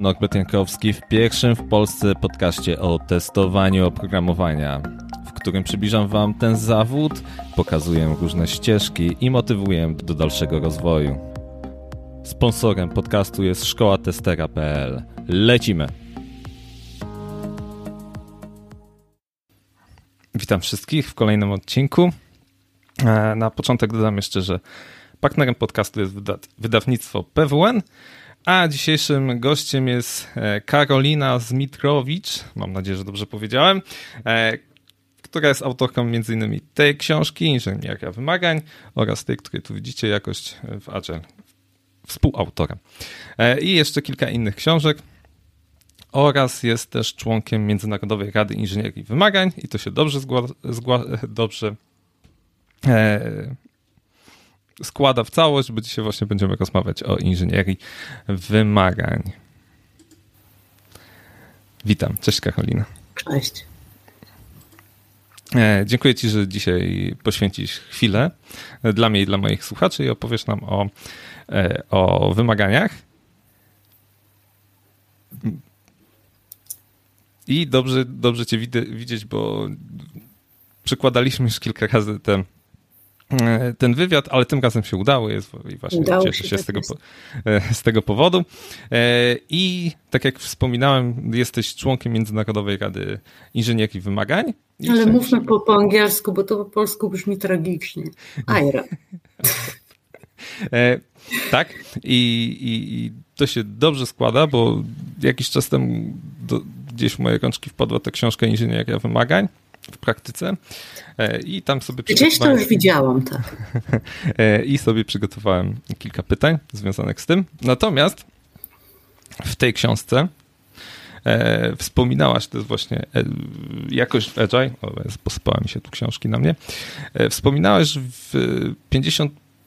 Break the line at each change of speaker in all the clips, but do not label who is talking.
Norbert Jankowski w pierwszym w Polsce podcaście o testowaniu oprogramowania, w którym przybliżam Wam ten zawód, pokazuję różne ścieżki i motywuję do dalszego rozwoju. Sponsorem podcastu jest szkoła testera.pl. Lecimy! Witam wszystkich w kolejnym odcinku. E, na początek dodam jeszcze, że partnerem podcastu jest wydawnictwo PWN, a dzisiejszym gościem jest e, Karolina Zmitrowicz, mam nadzieję, że dobrze powiedziałem, e, która jest autorką m.in. tej książki, Inżynieria Wymagań oraz tej, której tu widzicie, Jakość w Agile, współautorem. I jeszcze kilka innych książek oraz jest też członkiem Międzynarodowej Rady Inżynierii Wymagań i to się dobrze, zgła, zgła, dobrze e, składa w całość, bo dzisiaj właśnie będziemy rozmawiać o inżynierii wymagań. Witam, cześć Karolina.
Cześć.
E, dziękuję Ci, że dzisiaj poświęcisz chwilę dla mnie i dla moich słuchaczy i opowiesz nam o, e, o wymaganiach. I dobrze, dobrze Cię widzieć, bo przykładaliśmy już kilka razy te ten wywiad, ale tym razem się udało jest i właśnie udało cieszę się, się z, tego, e, z tego powodu. E, I tak jak wspominałem, jesteś członkiem Międzynarodowej Rady Inżynierii Wymagań.
Ale mówmy po, po angielsku, bo to po polsku brzmi tragicznie. AIRA.
tak, I, i, i, to się dobrze składa, bo jakiś czas temu do, gdzieś w moje rączki wpadła ta książka Inżynieria Wymagań w praktyce e, i tam sobie
Gdzieś to już widziałam, tak.
E, I sobie przygotowałem kilka pytań związanych z tym. Natomiast w tej książce e, wspominałaś, to jest właśnie e, jakość Agile, o, posypała mi się tu książki na mnie, e, wspominałaś, w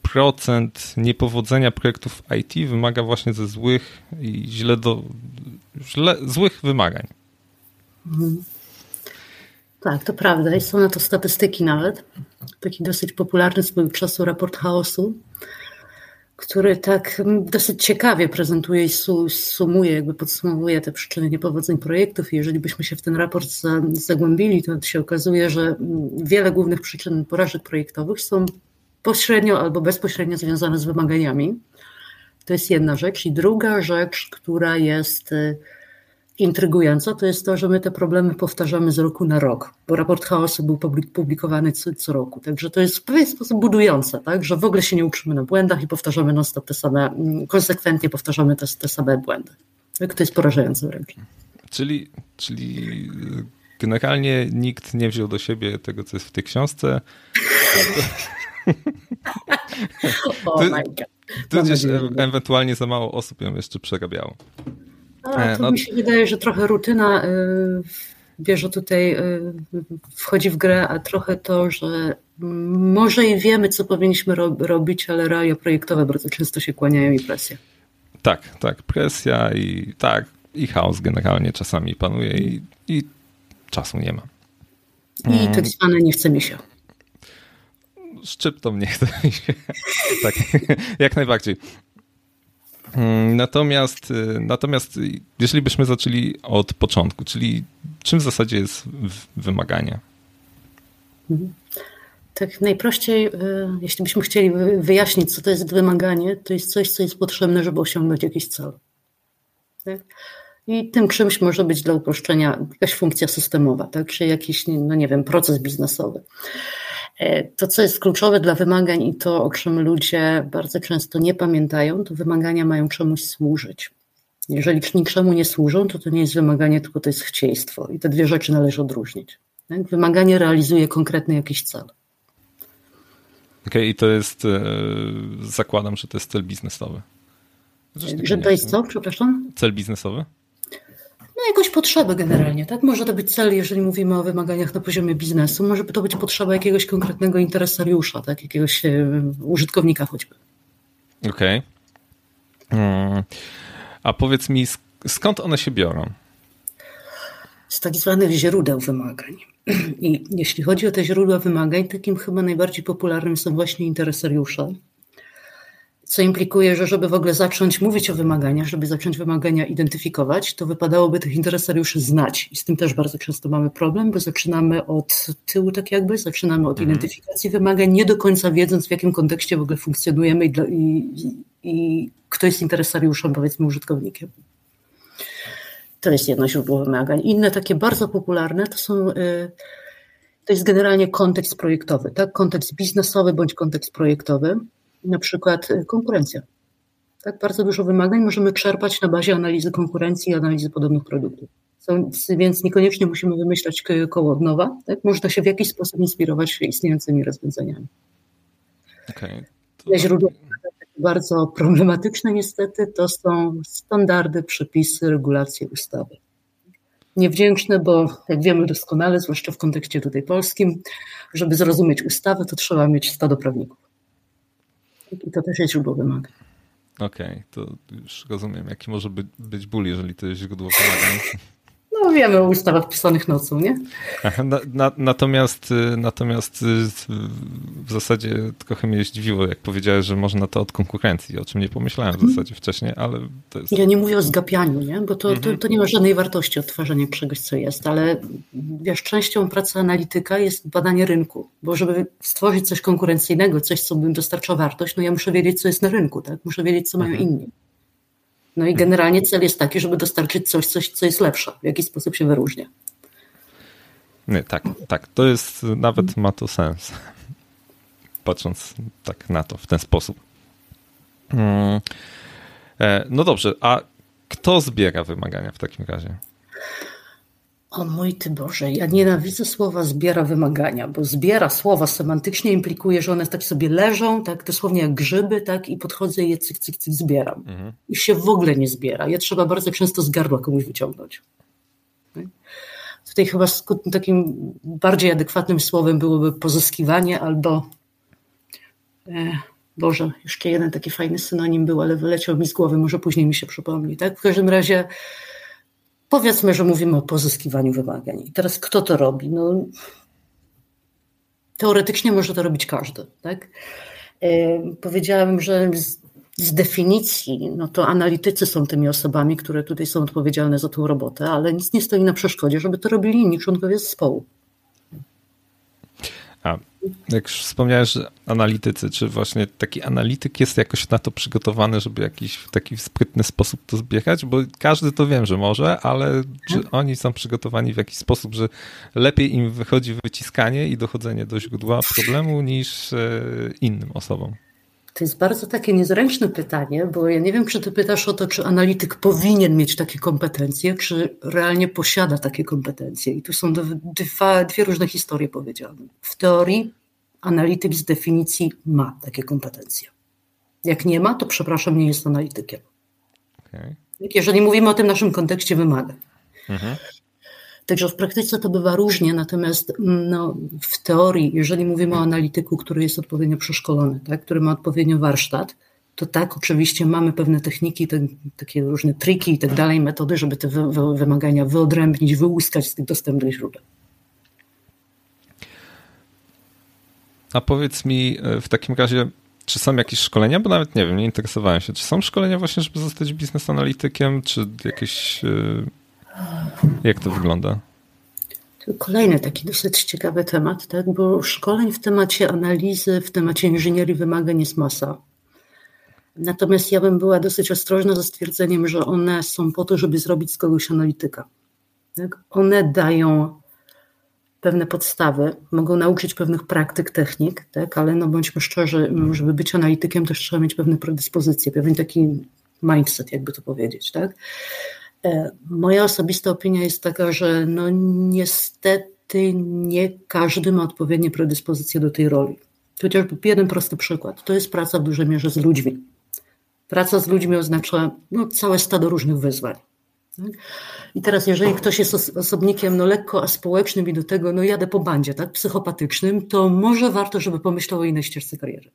50% niepowodzenia projektów IT wymaga właśnie ze złych i źle do, źle, złych wymagań. Mhm.
Tak, to prawda. Są na to statystyki nawet. Taki dosyć popularny swojego czasu raport chaosu, który tak dosyć ciekawie prezentuje i sumuje, jakby podsumowuje te przyczyny niepowodzeń projektów. I jeżeli byśmy się w ten raport zagłębili, to się okazuje, że wiele głównych przyczyn porażek projektowych są pośrednio albo bezpośrednio związane z wymaganiami. To jest jedna rzecz. I druga rzecz, która jest y, intrygująca, to jest to, że my te problemy powtarzamy z roku na rok, bo raport chaosu był publikowany co, co roku. Także to jest w pewien sposób budujące, tak? że w ogóle się nie uczymy na błędach i powtarzamy non-stop te same, mm, konsekwentnie powtarzamy te, te same błędy. Tak? To jest porażające wręcz.
Czyli, czyli generalnie nikt nie wziął do siebie tego, co jest w tej książce.
oh my God.
Tudzież ewentualnie za mało osób ją jeszcze przerabiało.
A, e, to no... mi się wydaje, że trochę rutyna y, bierze tutaj, y, wchodzi w grę, a trochę to, że może i wiemy, co powinniśmy ro robić, ale realia projektowe bardzo często się kłaniają i presja.
Tak, tak, presja i tak, i chaos generalnie czasami panuje i, i czasu nie ma.
I mm. tak zwane nie chce mi się.
Szczyptą nie chce mi się. tak, jak najbardziej. Mm, natomiast, y, natomiast jeżeli byśmy zaczęli od początku, czyli czym w zasadzie jest wymaganie?
Mhm. Tak najprościej, y, jeśli byśmy chcieli wyjaśnić, co to jest wymaganie, to jest coś, co jest potrzebne, żeby osiągnąć jakiś cel. Tak? I tym czymś może być dla uproszczenia jakaś funkcja systemowa, tak? czy jakiś, no nie wiem, proces biznesowy. E, to, co jest kluczowe dla wymagań i to, o czym ludzie bardzo często nie pamiętają, to wymagania mają czemuś służyć. Jeżeli niczemu nie służą, to to nie jest wymaganie, tylko to jest chcieństwo. I te dwie rzeczy należy odróżnić. Tak? Wymaganie realizuje konkretny jakiś cel. Okej,
okay, i to jest, e, zakładam, że to jest cel biznesowy.
Zresztą że to jest co, przepraszam?
Cel biznesowy?
No jakąś potrzebę generalnie, tak? Może to być cel, jeżeli mówimy o wymaganiach na poziomie biznesu, może to być potrzeba jakiegoś konkretnego interesariusza, tak? Jakiegoś e, użytkownika choćby.
Okej. Okay. Hmm. A powiedz mi, skąd one się biorą?
Z tak zwanych źródeł wymagań. I jeśli chodzi o te źródła wymagań, takim chyba najbardziej popularnym są właśnie interesariusze. Co implikuje, że żeby w ogóle zacząć mówić o wymaganiach, żeby zacząć wymagania identyfikować, to wypadałoby tych interesariuszy znać. I z tym też bardzo często mamy problem, bo zaczynamy od tyłu, tak jakby, zaczynamy od mhm. identyfikacji wymagań, nie do końca wiedząc, w jakim kontekście w ogóle funkcjonujemy i, dla, i, i kto jest interesariuszem, powiedzmy, użytkownikiem. To jest jedno źródło wymagań. Inne takie bardzo popularne to są. Y, to jest generalnie kontekst projektowy, tak? Kontekst biznesowy bądź kontekst projektowy na przykład y, konkurencja. Tak, bardzo dużo wymagań możemy czerpać na bazie analizy konkurencji i analizy podobnych produktów. Więc niekoniecznie musimy wymyślać koło od nowa. Tak? Można się w jakiś sposób inspirować istniejącymi rozwiązaniami. Okay. To... Źródła bardzo problematyczne niestety to są standardy, przepisy, regulacje, ustawy. Niewdzięczne, bo jak wiemy doskonale, zwłaszcza w kontekście tutaj polskim, żeby zrozumieć ustawę, to trzeba mieć stado prawników. I to też jest źródło wymagań.
Okej, okay, to już rozumiem, jaki może być, być ból, jeżeli to jest źródło wymagań.
No wiemy o ustawach pisanych nocą, nie?
Na, na, natomiast, y, natomiast y, w zasadzie trochę mnie zdziwiło, jak powiedziałeś, że można to od konkurencji, o czym nie pomyślałem w mhm. zasadzie wcześniej, ale to jest...
Ja nie mówię o zgapianiu, nie? bo to, to, mhm. to nie ma żadnej wartości odtwarzania czegoś, co jest, ale wiesz, częścią pracy analityka jest badanie rynku, bo żeby stworzyć coś konkurencyjnego, coś, co bym dostarcza wartość, no ja muszę wiedzieć, co jest na rynku, tak? Muszę wiedzieć, co mają mhm. inni. No i generalnie cel jest taki, żeby dostarczyć coś, coś co jest lepsze, w jaki sposób się wyróżnia.
Nie, tak, tak. To jest, nawet ma to sens. Patrząc tak na to w ten sposób. Mm. E, no dobrze, a kto zbiera wymagania w takim razie?
O mój ty Boże, ja nienawidzę słowa zbiera wymagania, bo zbiera słowa semantycznie implikuje, że one tak sobie leżą, tak dosłownie jak grzyby, tak i podchodzę i je cyk, cyk, cyk zbieram. Mhm. I się w ogóle nie zbiera. Je trzeba bardzo często z gardła komuś wyciągnąć. Tutaj chyba takim bardziej adekwatnym słowem byłoby pozyskiwanie albo e, Boże, jeszcze jeden taki fajny synonim był, ale wyleciał mi z głowy, może później mi się przypomni. Tak? W każdym razie Powiedzmy, że mówimy o pozyskiwaniu wymagań. I teraz kto to robi? No, teoretycznie może to robić każdy. Tak? E, powiedziałabym, że z, z, definicji, no to analitycy są tymi osobami, które tutaj są odpowiedzialne za tą robotę, ale nic nie stoi na przeszkodzie, żeby to robili inni członkowie zespołu.
Jak już wspomniałeś, że analitycy, czy właśnie taki analityk jest jakoś na to przygotowany, żeby jakiś w taki sprytny sposób to zbierać? Bo każdy to wiem, że może, ale czy mhm. oni są przygotowani w jakiś sposób, że lepiej im wychodzi wyciskanie i dochodzenie do źródła problemu niż e, innym osobom?
To jest bardzo takie niezręczne pytanie, bo ja nie wiem, czy ty pytasz o to, czy analityk powinien mieć takie kompetencje, czy realnie posiada takie kompetencje. I tu są dwa, dwie różne historie powiedziane. W teorii analityk z definicji ma takie kompetencje. Jak nie ma, to przepraszam, nie jest analitykiem. Okay. Jeżeli mówimy o tym naszym kontekście wymagań. Mhm. Także w praktyce to bywa różnie, natomiast mm, no, w teorii, jeżeli mówimy o analityku, który jest odpowiednio przeszkolony, tak, który ma odpowiednio warsztat, to tak, oczywiście mamy pewne techniki, te, takie różne triki i tak dalej, metody, żeby te wy, wy, wymagania wyodrębnić, wyłuskać z tych dostępnych źródeł.
A powiedz mi e, w takim razie, czy są jakieś szkolenia? Bo nawet nie wiem, nie interesowałem się. Czy są szkolenia właśnie, żeby zostać biznes analitykiem, czy jakieś e, jak to wygląda?
Kolejny taki dosyć ciekawy temat, tak? bo szkoleń w temacie analizy, w temacie inżynierii wymagań jest masa. Natomiast ja bym była dosyć ostrożna ze stwierdzeniem, że one są po to, żeby zrobić z kogoś analityka. Tak? One dają pewne podstawy, mogą nauczyć pewnych praktyk, technik, tak? ale no bądźmy szczerzy, żeby być analitykiem też trzeba mieć pewne predyspozycje, pewien taki mindset, jakby to powiedzieć. Tak? E, moja osobista opinia jest taka, że no niestety nie każdy ma odpowiednie predyspozycje do tej roli. Chociażby jeden prosty przykład. To jest praca w dużej mierze z ludźmi. Praca z ludźmi oznacza no, całe stado różnych wyzwań. Tak? I teraz, jeżeli ktoś jest osobnikiem no, lekko aspołecznym i do tego no, jadę po bandzie, tak, psychopatycznym, to może warto, żeby pomyślał o innej ścieżce kariery.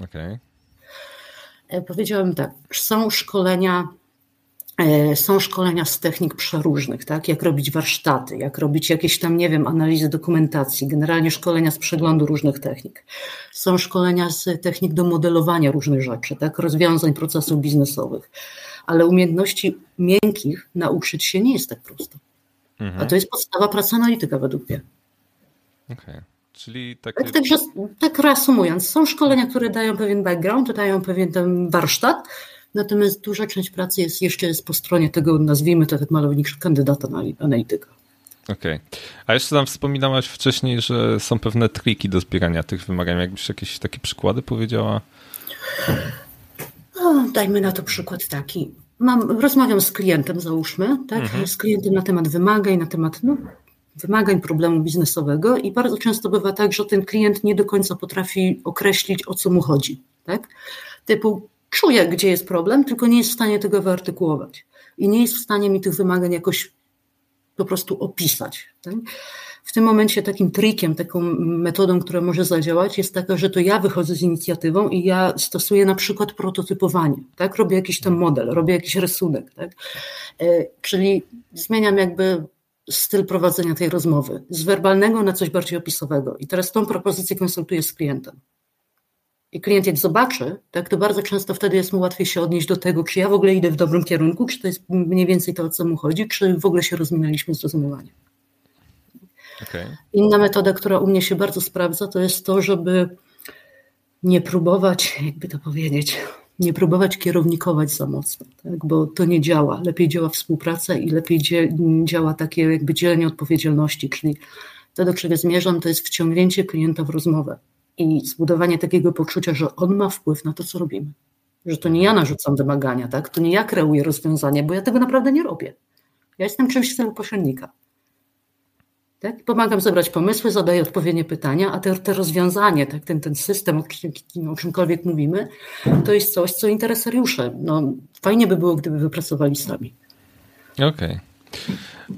Okej. Okay.
E, powiedziałabym tak, są szkolenia są szkolenia z technik przeróżnych, tak? jak robić warsztaty, jak robić jakieś tam, nie wiem, analizy dokumentacji, generalnie szkolenia z przeglądu różnych technik. Są szkolenia z technik do modelowania różnych rzeczy, tak? rozwiązań procesów biznesowych, ale umiejętności miękkich nauczyć się nie jest tak prosto. Mhm. A to jest podstawa pracy analityka według mnie.
Okej. Okay. Czyli takie...
tak, także, tak reasumując, są szkolenia, które dają pewien background, dają pewien ten warsztat, Natomiast duża część pracy jest jeszcze jest po stronie tego, nazwijmy to tak malownik, kandydata na analityka.
Okej. Okay. A jeszcze tam wspominałaś wcześniej, że są pewne triki do zbierania tych wymagań. Jakbyś jakieś takie przykłady powiedziała?
No, dajmy na to przykład taki. Mam, rozmawiam z klientem, załóżmy, tak? Mhm. z klientem na temat wymagań, na temat no, wymagań problemu biznesowego i bardzo często bywa tak, że ten klient nie do końca potrafi określić, o co mu chodzi. Tak? Typu, czuje, gdzie jest problem, tylko nie jest w stanie tego wyartykułować. I nie jest w stanie mi tych wymagań jakoś po prostu opisać. Tak? W tym momencie takim trikiem, taką metodą, która może zadziałać, jest taka, że to ja wychodzę z inicjatywą i ja stosuję na przykład prototypowanie. Tak? Robię jakiś tam model, robię jakiś rysunek. Tak? E, czyli zmieniam jakby styl prowadzenia tej rozmowy z werbalnego na coś bardziej opisowego. I teraz tą propozycję konsultuję z klientem i klient jak zobaczy, tak, to bardzo często wtedy jest mu łatwiej się odnieść do tego, czy ja w ogóle idę w dobrym kierunku, czy to jest mniej więcej to, o co mu chodzi, czy w ogóle się rozminęliśmy z rozumowaniem. Okay. Inna metoda, która u mnie się bardzo sprawdza, to jest to, żeby nie próbować, jakby to powiedzieć, nie próbować kierownikować za mocno, tak? bo to nie działa. Lepiej działa współpraca i lepiej działa takie jakby dzielenie odpowiedzialności, czyli to, do czego zmierzam, to jest wciągnięcie klienta w rozmowę i zbudowanie takiego poczucia, że on ma wpływ na to, co robimy. Że to nie ja narzucam wymagania, tak? to nie ja kreuję rozwiązanie, bo ja tego naprawdę nie robię. Ja jestem czymś w celu pośrednika. Tak? Pomagam zebrać pomysły, zadaję odpowiednie pytania, a te, te rozwiązanie, tak? ten, ten system, o, czym, o czymkolwiek mówimy, to jest coś, co interesariusze. No, fajnie by było, gdyby wypracowali sami.
Okej. Okay.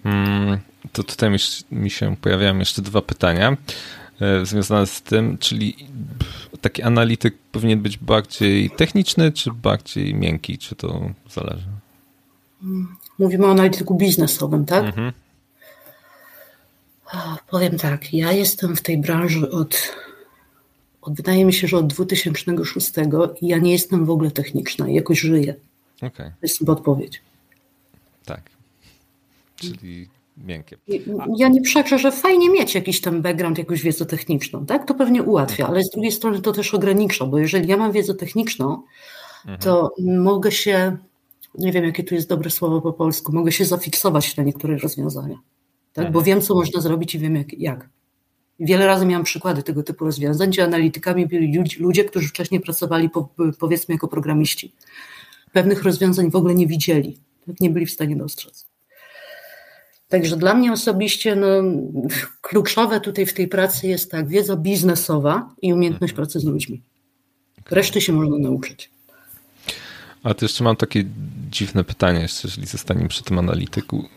Mm, to tutaj mi, mi się pojawiają jeszcze dwa pytania. E, związane z tym, czyli taki analityk powinien być bardziej techniczny, czy bardziej miękki, czy to zależy?
Mówimy o analityku biznesowym, tak? Mhm. Powiem tak, ja jestem w tej branży od, od, wydaje mi się, że od 2006 i ja nie jestem w ogóle techniczna, jakoś żyję. Okay. To jest chyba odpowiedź.
Tak. Czyli miękkie.
Ja nie przeczę, że fajnie mieć jakiś tam background, jakąś wiedzę techniczną, tak? To pewnie ułatwia, ale z drugiej strony to też ogranicza, bo jeżeli ja mam wiedzę techniczną, to mhm. mogę się, nie wiem jakie tu jest dobre słowo po polsku, mogę się zafiksować na niektóre rozwiązania, tak? Bo mhm. wiem, co można zrobić i wiem jak. jak. Wiele razy miałam przykłady tego typu rozwiązań, gdzie analitykami byli ludzie, którzy wcześniej pracowali powiedzmy jako programiści. Pewnych rozwiązań w ogóle nie widzieli, tak? nie byli w stanie dostrzec. Także dla mnie osobiście no, kluczowe tutaj w tej pracy jest tak wiedza biznesowa i umiejętność pracy z ludźmi. Reszty się można nauczyć.
A to jeszcze mam takie dziwne pytanie, jeszcze, jeżeli zostaniemy przy tym analityku.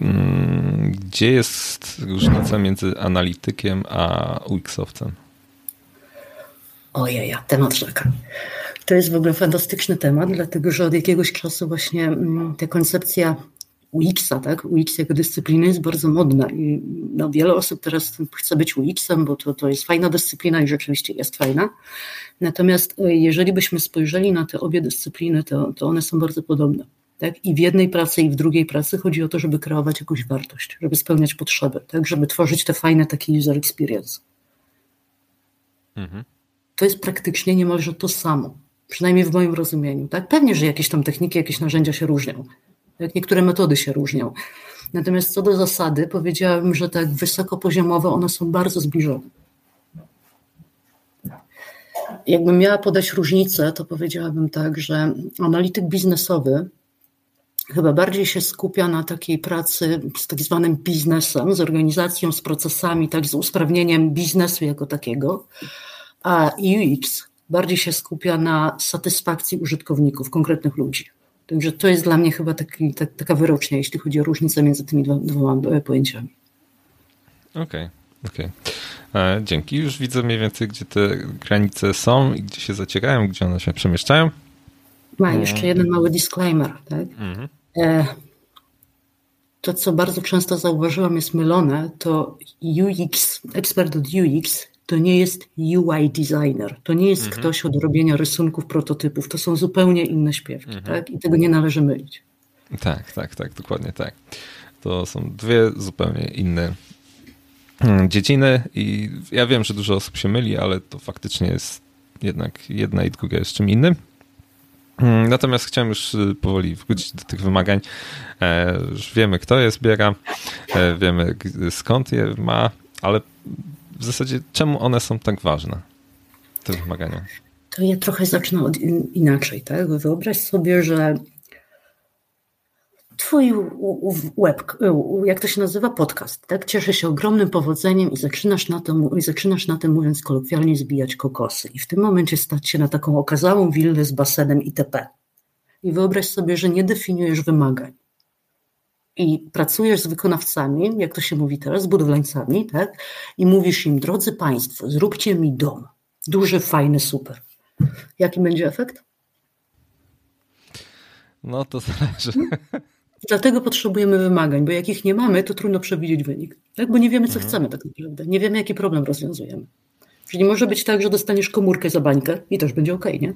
Mm, gdzie jest różnica między analitykiem a UX-owcem?
Ojej, temat rzeka. To jest w ogóle fantastyczny temat, dlatego że od jakiegoś czasu właśnie mm, ta koncepcja UX-a, tak? UX jako dyscypliny jest bardzo modna i no, wiele osób teraz chce być UX-em, bo to, to jest fajna dyscyplina i rzeczywiście jest fajna. Natomiast e, jeżeli byśmy spojrzeli na te obie dyscypliny, to, to one są bardzo podobne. Tak? I w jednej pracy, i w drugiej pracy chodzi o to, żeby kreować jakąś wartość, żeby spełniać potrzeby, tak? żeby tworzyć te fajne takie user experience. Mhm. To jest praktycznie niemalże to samo, przynajmniej w moim rozumieniu. Tak? Pewnie, że jakieś tam techniki, jakieś narzędzia się różnią, jak niektóre metody się różnią. Natomiast co do zasady, powiedziałabym, że tak wysokopoziomowe one są bardzo zbliżone. Jakbym miała podać różnicę, to powiedziałabym tak, że analityk biznesowy chyba bardziej się skupia na takiej pracy z tak zwanym biznesem, z organizacją, z procesami, tak, z usprawnieniem biznesu jako takiego, a UX bardziej się skupia na satysfakcji użytkowników, konkretnych ludzi. Także to jest dla mnie chyba taki, tak, taka wyrocznia, jeśli chodzi o różnicę między tymi dwoma e, pojęciami.
Okej, okay, okej. Okay. E, dzięki. Już widzę mniej więcej, gdzie te granice są i gdzie się zacierają, gdzie one się przemieszczają.
Ma jeszcze jeden mały disclaimer. Tak? Mhm. E, to, co bardzo często zauważyłam, jest mylone, to UX, ekspert od UX, to nie jest UI designer, to nie jest mhm. ktoś od robienia rysunków, prototypów, to są zupełnie inne śpiewki, mhm. tak? I tego nie należy mylić.
Tak, tak, tak, dokładnie tak. To są dwie zupełnie inne mm, dziedziny i ja wiem, że dużo osób się myli, ale to faktycznie jest jednak jedna i druga jest czym innym. Mm, natomiast chciałem już y, powoli wrócić do tych wymagań. E, już wiemy, kto je zbiera, e, wiemy skąd je ma, ale w zasadzie czemu one są tak ważne, te wymagania?
To ja trochę zacznę od inaczej. Tak? Wyobraź sobie, że Twój web, jak to się nazywa, podcast, tak? Cieszy się ogromnym powodzeniem i zaczynasz na, to, i zaczynasz na tym, mówiąc kolokwialnie, zbijać kokosy. I w tym momencie stać się na taką okazałą willę z basenem itp. I wyobraź sobie, że nie definiujesz wymagań. I pracujesz z wykonawcami, jak to się mówi teraz, z budowlańcami, tak? I mówisz im, drodzy Państwo, zróbcie mi dom. Duży, fajny, super. Jaki będzie efekt?
No to zależy.
Dlatego potrzebujemy wymagań, bo jak ich nie mamy, to trudno przewidzieć wynik. Tak? Bo nie wiemy, co mhm. chcemy tak naprawdę. Nie wiemy, jaki problem rozwiązujemy. Czyli może być tak, że dostaniesz komórkę za bańkę i też będzie ok, nie?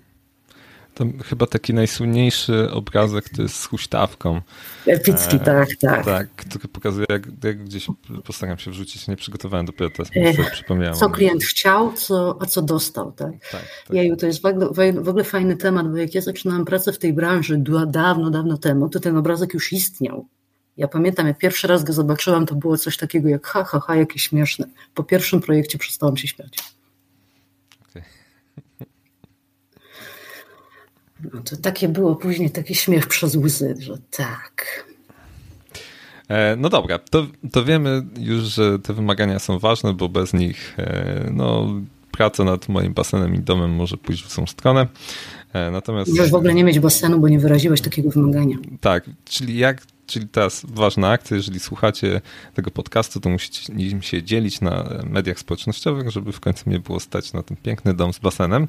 To chyba taki najsłynniejszy obrazek to jest z huśtawką.
Epicki, e, tak, tak.
Tak, który pokazuje, jak, jak, gdzieś postaram się wrzucić, nie przygotowałem dopiero teraz, e, sobie przypomniałem.
Co klient chciał, co, a co dostał, tak? tak, tak. Jeju, to jest w ogóle fajny temat, bo jak ja zaczynałam pracę w tej branży dawno, dawno temu, to ten obrazek już istniał. Ja pamiętam, jak pierwszy raz go zobaczyłam, to było coś takiego jak ha, ha, ha, jakie śmieszne. Po pierwszym projekcie przestałam się śmiać. No to takie było później, taki śmiech przez łzy, że tak.
E, no dobra, to, to wiemy już, że te wymagania są ważne, bo bez nich e, no, praca nad moim basenem i domem może pójść w tą stronę.
E, natomiast... Możesz w ogóle nie mieć basenu, bo nie wyraziłeś takiego wymagania.
Tak, czyli jak Czyli teraz ważna akcja, jeżeli słuchacie tego podcastu, to musicie nim się dzielić na mediach społecznościowych, żeby w końcu mnie było stać na ten piękny dom z basenem.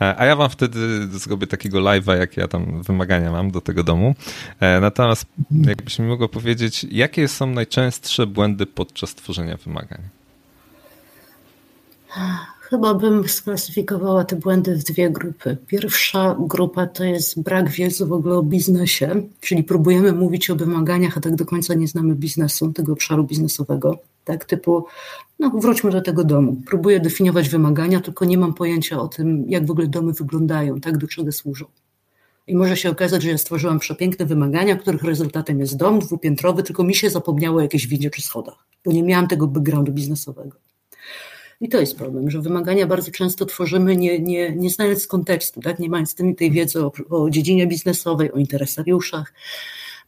E, a ja wam wtedy zrobię takiego live'a, jak ja tam wymagania mam do tego domu. E, natomiast jakbyś mi mogło powiedzieć, jakie są najczęstsze błędy podczas tworzenia wymagań?
Chyba bym sklasyfikowała te błędy w dwie grupy. Pierwsza grupa to jest brak wiedzy w ogóle o biznesie, czyli próbujemy mówić o wymaganiach, a tak do końca nie znamy biznesu, tego obszaru biznesowego. Tak, typu, no wróćmy do tego domu. Próbuję definiować wymagania, tylko nie mam pojęcia o tym, jak w ogóle domy wyglądają, tak, do czego służą. I może się okazać, że ja stworzyłam przepiękne wymagania, których rezultatem jest dom dwupiętrowy, tylko mi się zapomniało o jakiejś windzie czy schodach, bo nie miałam tego backgroundu biznesowego. I to jest problem, że wymagania bardzo często tworzymy nie, nie, nie znając kontekstu, tak? nie mając tym, tej wiedzy o, o dziedzinie biznesowej, o interesariuszach,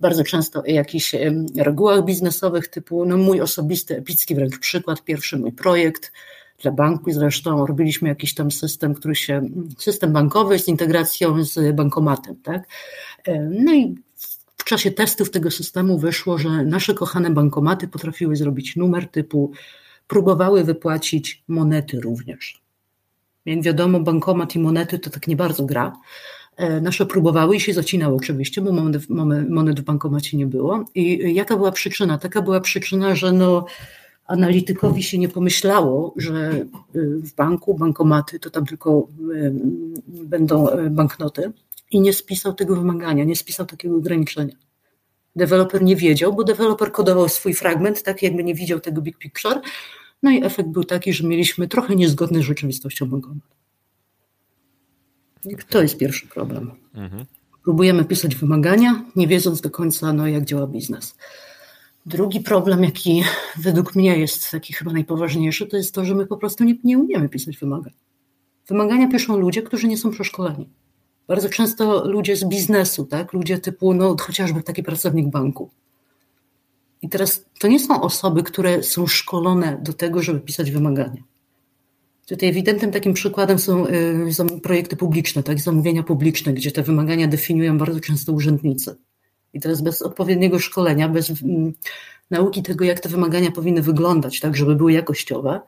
bardzo często o jakichś regułach biznesowych typu, no mój osobisty, epicki wręcz przykład, pierwszy mój projekt dla banku zresztą robiliśmy jakiś tam system, który się, system bankowy z integracją z bankomatem, tak? No i w czasie testów tego systemu wyszło, że nasze kochane bankomaty potrafiły zrobić numer typu próbowały wypłacić monety również. Jak wiadomo, bankomat i monety to tak nie bardzo gra. E, nasze próbowały i się zacinały oczywiście, bo monet, monet w bankomacie nie było. I jaka była przyczyna? Taka była przyczyna, że no, analitykowi się nie pomyślało, że y, w banku bankomaty to tam tylko y, będą banknoty i nie spisał tego wymagania, nie spisał takiego ograniczenia. Deweloper nie wiedział, bo deweloper kodował swój fragment, tak jakby nie widział tego big picture. No i efekt był taki, że mieliśmy trochę niezgodny z rzeczywistością bankomat. To jest pierwszy problem. Mhm. Próbujemy pisać wymagania, nie wiedząc do końca, no, jak działa biznes. Drugi problem, jaki według mnie jest taki chyba najpoważniejszy, to jest to, że my po prostu nie, nie umiemy pisać wymagań. Wymagania piszą ludzie, którzy nie są przeszkoleni. Bardzo często ludzie z biznesu, tak? ludzie typu no, chociażby taki pracownik banku. I teraz to nie są osoby, które są szkolone do tego, żeby pisać wymagania. Tutaj ewidentnym takim przykładem są, y, są projekty publiczne, tak, zamówienia publiczne, gdzie te wymagania definiują bardzo często urzędnicy. I teraz bez odpowiedniego szkolenia, bez mm, nauki tego, jak te wymagania powinny wyglądać, tak, żeby były jakościowe,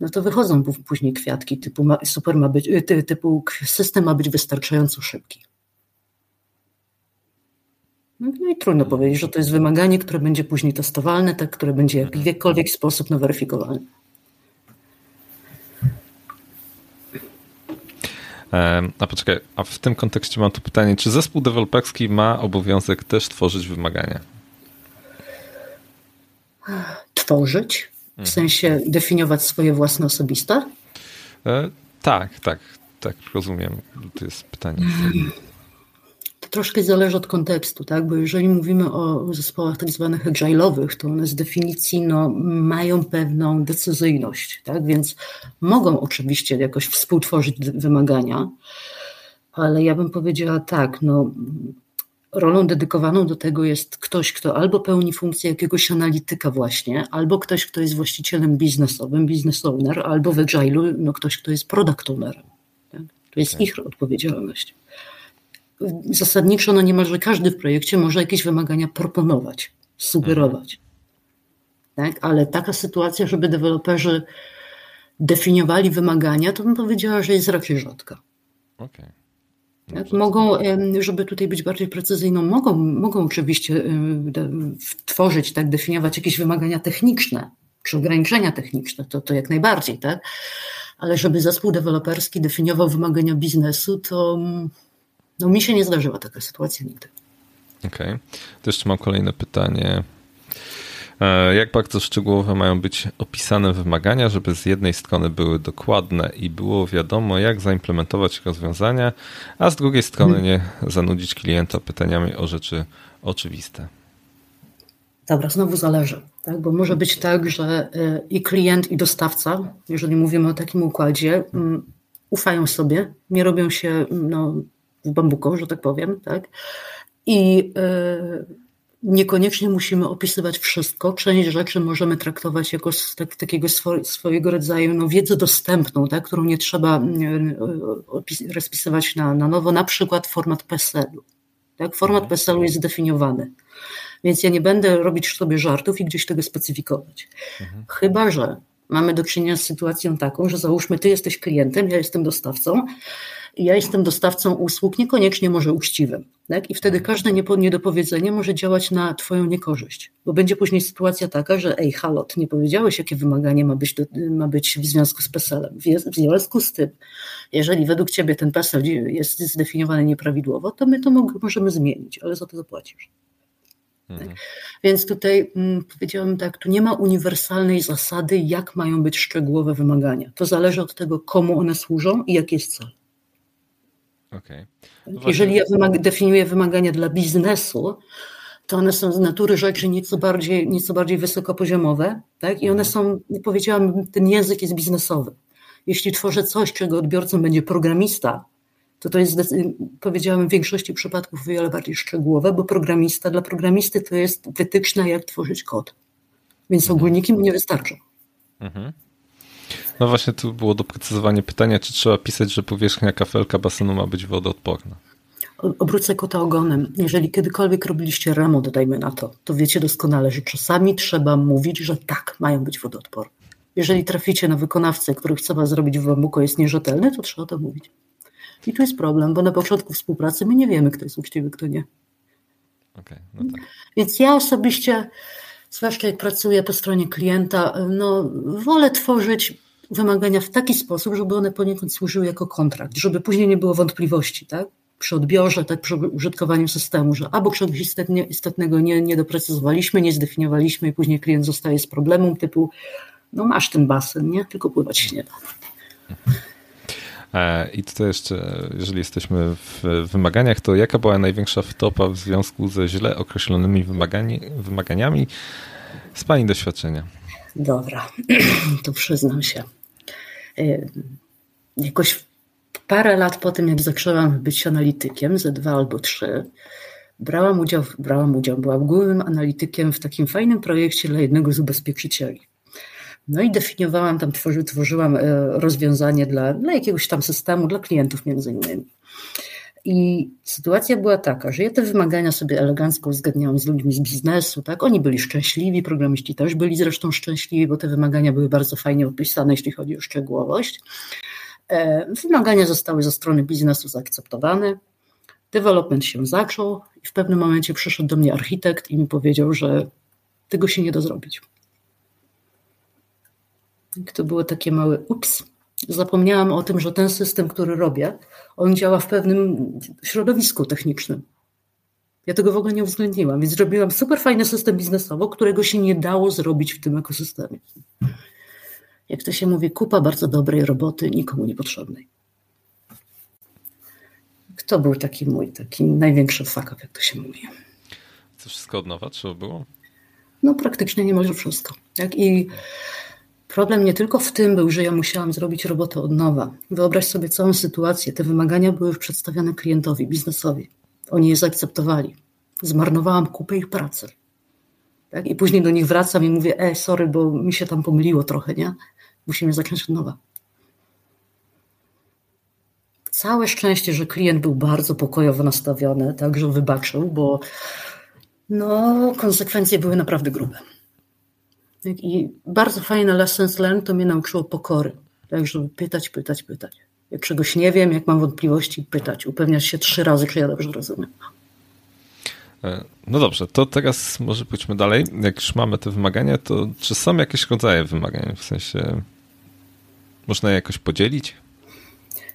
no to wychodzą później kwiatki typu super ma być, y, typu system ma być wystarczająco szybki. No, no i trudno powiedzieć, że to jest wymaganie, które będzie później testowalne, tak, które będzie w jakikolwiek sposób no, weryfikowalne.
A poczekaj, a w tym kontekście mam tu pytanie, czy zespół deweloperski ma obowiązek też tworzyć wymagania?
Tworzyć? W mhm. sensie definiować swoje własne osobiste?
E, tak, tak, tak, rozumiem. To jest pytanie.
To troszkę zależy od kontekstu, tak? Bo jeżeli mówimy o zespołach tak zwanych agile'owych, to one z definicji no, mają pewną decyzyjność, tak? Więc mogą oczywiście jakoś współtworzyć wymagania, ale ja bym powiedziała tak, no, rolą dedykowaną do tego jest ktoś, kto albo pełni funkcję jakiegoś analityka właśnie, albo ktoś, kto jest właścicielem biznesowym, business owner, albo w Agile'u no ktoś, kto jest product ownerem. Tak? To jest ich odpowiedzialność. Zasadniczo no niemalże każdy w projekcie może jakieś wymagania proponować, sugerować. Tak? Ale taka sytuacja, żeby deweloperzy definiowali wymagania, to bym powiedziała, że jest raczej rzadka.
Okay.
Tak, mogą, żeby tutaj być bardziej precyzyjną, mogą, mogą oczywiście tworzyć, tak, definiować jakieś wymagania techniczne czy ograniczenia techniczne, to, to jak najbardziej, tak? Ale żeby zespół deweloperski definiował wymagania biznesu, to no, mi się nie zdarzyła taka sytuacja nigdy.
Okej. Okay. To jeszcze mam kolejne pytanie. E, jak bardzo szczegółowe mają być opisane wymagania, żeby z jednej strony były dokładne i było wiadomo, jak zaimplementować rozwiązania, a z drugiej strony mhm. nie zanudzić klienta pytaniami o rzeczy oczywiste?
Dobra, znowu zależy, tak? bo może być tak, że e, i klient, i dostawca, jeżeli mówimy o takim układzie, mm, ufają sobie, nie robią się no, w bambuko, że tak powiem, tak? I e, Niekoniecznie musimy opisywać wszystko. Część rzeczy możemy traktować jako tak, takiego swojego rodzaju no, wiedzę dostępną, tak, którą nie trzeba mm, e, rozpisywać na, na nowo, na przykład format PESEL-u. Tak? Format mhm. PESEL-u jest zdefiniowany. Więc ja nie będę robić sobie żartów i gdzieś tego specyfikować. Mhm. Chyba, że mamy do czynienia z sytuacją taką, że załóżmy, ty jesteś klientem, ja jestem dostawcą ja jestem dostawcą usług niekoniecznie może uczciwym. Tak? I wtedy każde niedopowiedzenie może działać na Twoją niekorzyść, bo będzie później sytuacja taka, że ej, halot, nie powiedziałeś, jakie wymaganie ma być, do, ma być w związku z PESEL-em. W związku z tym, jeżeli według Ciebie ten PESEL jest zdefiniowany nieprawidłowo, to my to możemy zmienić, ale za to zapłacisz. Tak? Mhm. Więc tutaj mm, powiedziałam tak, tu nie ma uniwersalnej zasady, jak mają być szczegółowe wymagania. To zależy od tego, komu one służą i jaki jest cel.
Okay.
No Jeżeli ja wymag definiuję wymagania dla biznesu, to one są z natury rzeczy nieco bardziej, nieco bardziej wysokopoziomowe, tak? i one są, powiedziałam, ten język jest biznesowy. Jeśli tworzę coś, czego odbiorcą będzie programista, to to jest, powiedziałam, w większości przypadków o wiele bardziej szczegółowe, bo programista dla programisty to jest wytyczna, jak tworzyć kod. Więc mhm. ogólniki mu nie wystarczą. Mhm.
No właśnie tu było doprecyzowanie pytania, czy trzeba pisać, że powierzchnia kafelka basenu ma być wodoodporna.
Obrócę kota ogonem. Jeżeli kiedykolwiek robiliście remont, dajmy na to, to wiecie doskonale, że czasami trzeba mówić, że tak, mają być wodoodporne. Jeżeli traficie na wykonawcę, który chce was zrobić w bambuko jest nierzetelny, to trzeba to mówić. I tu jest problem, bo na początku współpracy my nie wiemy, kto jest uczciwy, kto nie.
Okay, no tak.
Więc ja osobiście, zwłaszcza jak pracuję po stronie klienta, no, wolę tworzyć wymagania w taki sposób, żeby one poniekąd służyły jako kontrakt, żeby później nie było wątpliwości, tak? Przy odbiorze, tak przy użytkowaniu systemu, że albo czegoś istotnie, istotnego nie, nie doprecyzowaliśmy, nie zdefiniowaliśmy i później klient zostaje z problemem typu, no masz ten basen, nie? Tylko pływać się nie da.
E, I tutaj jeszcze, jeżeli jesteśmy w wymaganiach, to jaka była największa wtopa w związku ze źle określonymi wymagani, wymaganiami z Pani doświadczenia?
Dobra, to przyznam się. Y, jakoś parę lat po tym, jak zaczęłam być analitykiem, ze dwa albo trzy, brałam udział, brałam udział, byłam głównym analitykiem w takim fajnym projekcie dla jednego z ubezpieczycieli. No i definiowałam tam, tworzy, tworzyłam e, rozwiązanie dla, dla jakiegoś tam systemu, dla klientów między innymi. I sytuacja była taka, że ja te wymagania sobie elegancko uzgadniałam z ludźmi z biznesu, tak? Oni byli szczęśliwi, programiści też byli zresztą szczęśliwi, bo te wymagania były bardzo fajnie opisane, jeśli chodzi o szczegółowość. E, wymagania zostały ze strony biznesu zaakceptowane. Development się zaczął i w pewnym momencie przyszedł do mnie architekt i mi powiedział, że tego się nie da zrobić. To było takie małe ups. Zapomniałam o tym, że ten system, który robię, on działa w pewnym środowisku technicznym. Ja tego w ogóle nie uwzględniłam, więc zrobiłam super fajny system biznesowy, którego się nie dało zrobić w tym ekosystemie. Jak to się mówi, kupa bardzo dobrej roboty, nikomu niepotrzebnej. To był taki mój, taki największy fuck jak to się mówi.
To wszystko od nowa trzeba było?
No praktycznie niemalże wszystko. I problem nie tylko w tym był, że ja musiałam zrobić robotę od nowa. Wyobraź sobie całą sytuację. Te wymagania były już przedstawione klientowi, biznesowi. Oni je zaakceptowali. Zmarnowałam kupę ich pracy. Tak? I później do nich wracam i mówię, ej, sorry, bo mi się tam pomyliło trochę, nie? Musimy zacząć od nowa. Całe szczęście, że klient był bardzo pokojowo nastawiony, także wybaczył, bo no, konsekwencje były naprawdę grube. I bardzo fajne lessons learned to mnie nauczyło pokory. Tak, żeby pytać, pytać, pytać. Jak czegoś nie wiem, jak mam wątpliwości, pytać. Upewniać się trzy razy, czy ja dobrze rozumiem.
E, no dobrze, to teraz może pójdźmy dalej. Jak już mamy te wymagania, to czy są jakieś rodzaje wymagań? W sensie można je jakoś podzielić?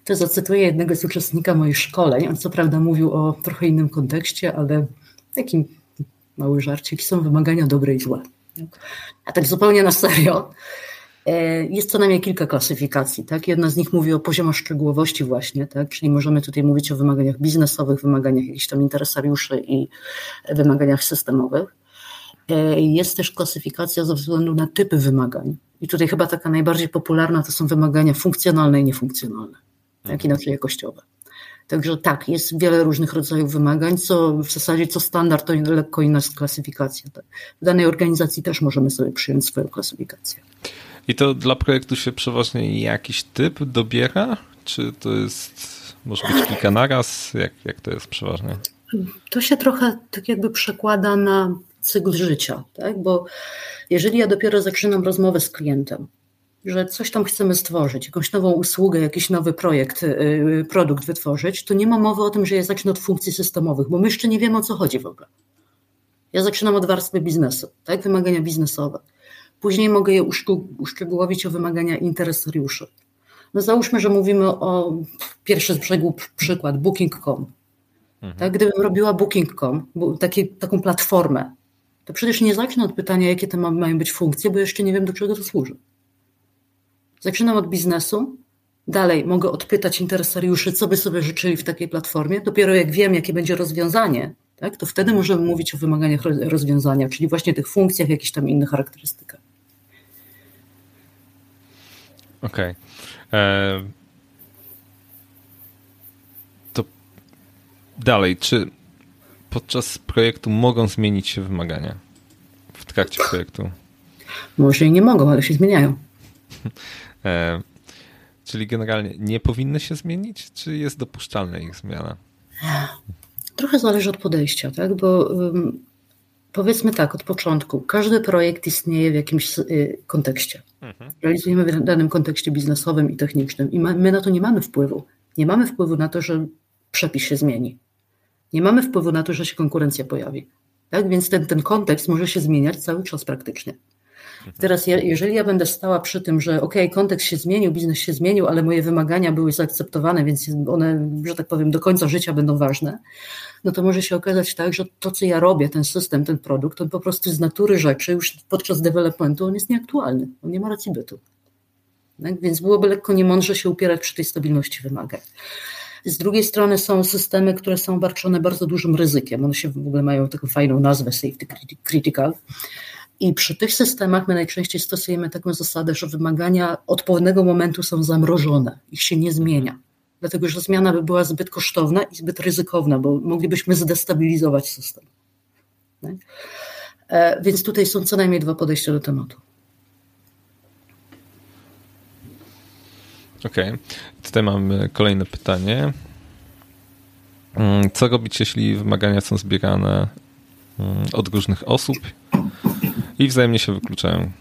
To zacytuję jednego z uczestnika moich szkoleń. On co prawda mówił o trochę innym kontekście, ale takim mały żarcik. Są wymagania dobre i złe. A tak zupełnie na serio. E, jest co najmniej kilka klasyfikacji. Tak? Jedna z nich mówi o poziomach szczegółowości właśnie, tak? czyli możemy tutaj mówić o wymaganiach biznesowych, wymaganiach jakichś tam interesariuszy i wymaganiach systemowych. E, jest też klasyfikacja ze względu na typy wymagań. I tutaj chyba taka najbardziej popularna to są wymagania funkcjonalne i niefunkcjonalne, jak mhm. inaczej jakościowe. Także tak, jest wiele różnych rodzajów wymagań, co w zasadzie co standard to lekko inna klasyfikacja. Tak. W danej organizacji też możemy sobie przyjąć swoją klasyfikację.
I to dla projektu się przeważnie jakiś typ dobiera? Czy to jest, może być kilka naraz? Jak, jak to jest przeważnie?
To się trochę tak jakby przekłada na cykl życia, tak? bo jeżeli ja dopiero zaczynam rozmowę z klientem, że coś tam chcemy stworzyć, jakąś nową usługę, jakiś nowy projekt, yy, produkt wytworzyć, to nie ma mowy o tym, że ja zacznę od funkcji systemowych, bo my jeszcze nie wiemy o co chodzi w ogóle. Ja zaczynam od warstwy biznesu, tak? Wymagania biznesowe. Później mogę je uszczegółowić o wymagania interesariuszy. No załóżmy, że mówimy o pierwszy z brzegu przykład, Booking.com. Mhm. Tak? Gdybym robiła Booking.com, taki, taką platformę, to przecież nie zacznę od pytania, jakie to mają być funkcje, bo jeszcze nie wiem, do czego to służy. Zaczynam od biznesu, dalej mogę odpytać interesariuszy, co by sobie życzyli w takiej platformie. Dopiero jak wiem, jakie będzie rozwiązanie, tak, to wtedy możemy mówić o wymaganiach rozwiązania, czyli właśnie tych funkcjach, jakichś tam innych charakterystykach.
Okej. Okay. E, to dalej, czy podczas projektu mogą zmienić się wymagania w trakcie projektu?
Może i nie mogą, ale się zmieniają.
E, czyli generalnie nie powinny się zmienić, czy jest dopuszczalna ich zmiana?
Trochę zależy od podejścia, tak? Bo um, powiedzmy tak, od początku, każdy projekt istnieje w jakimś y, kontekście. Mhm. Realizujemy w danym kontekście biznesowym i technicznym i ma, my na to nie mamy wpływu. Nie mamy wpływu na to, że przepis się zmieni. Nie mamy wpływu na to, że się konkurencja pojawi. Tak? Więc ten, ten kontekst może się zmieniać cały czas praktycznie. Teraz, ja, jeżeli ja będę stała przy tym, że ok, kontekst się zmienił, biznes się zmienił, ale moje wymagania były zaakceptowane, więc one, że tak powiem, do końca życia będą ważne, no to może się okazać tak, że to, co ja robię, ten system, ten produkt, on po prostu z natury rzeczy, już podczas developmentu, on jest nieaktualny, on nie ma racji bytu. Tak? Więc byłoby lekko niemądrze się upierać przy tej stabilności wymagań. Z drugiej strony są systemy, które są obarczone bardzo dużym ryzykiem. One się w ogóle mają taką fajną nazwę safety critical. I przy tych systemach my najczęściej stosujemy taką zasadę, że wymagania od pewnego momentu są zamrożone, ich się nie zmienia. Dlatego, że zmiana by była zbyt kosztowna i zbyt ryzykowna, bo moglibyśmy zdestabilizować system. Tak? Więc tutaj są co najmniej dwa podejścia do tematu.
Okej, okay. tutaj mamy kolejne pytanie. Mm, co robić, jeśli wymagania są zbierane mm, od różnych osób i wzajemnie się wykluczają.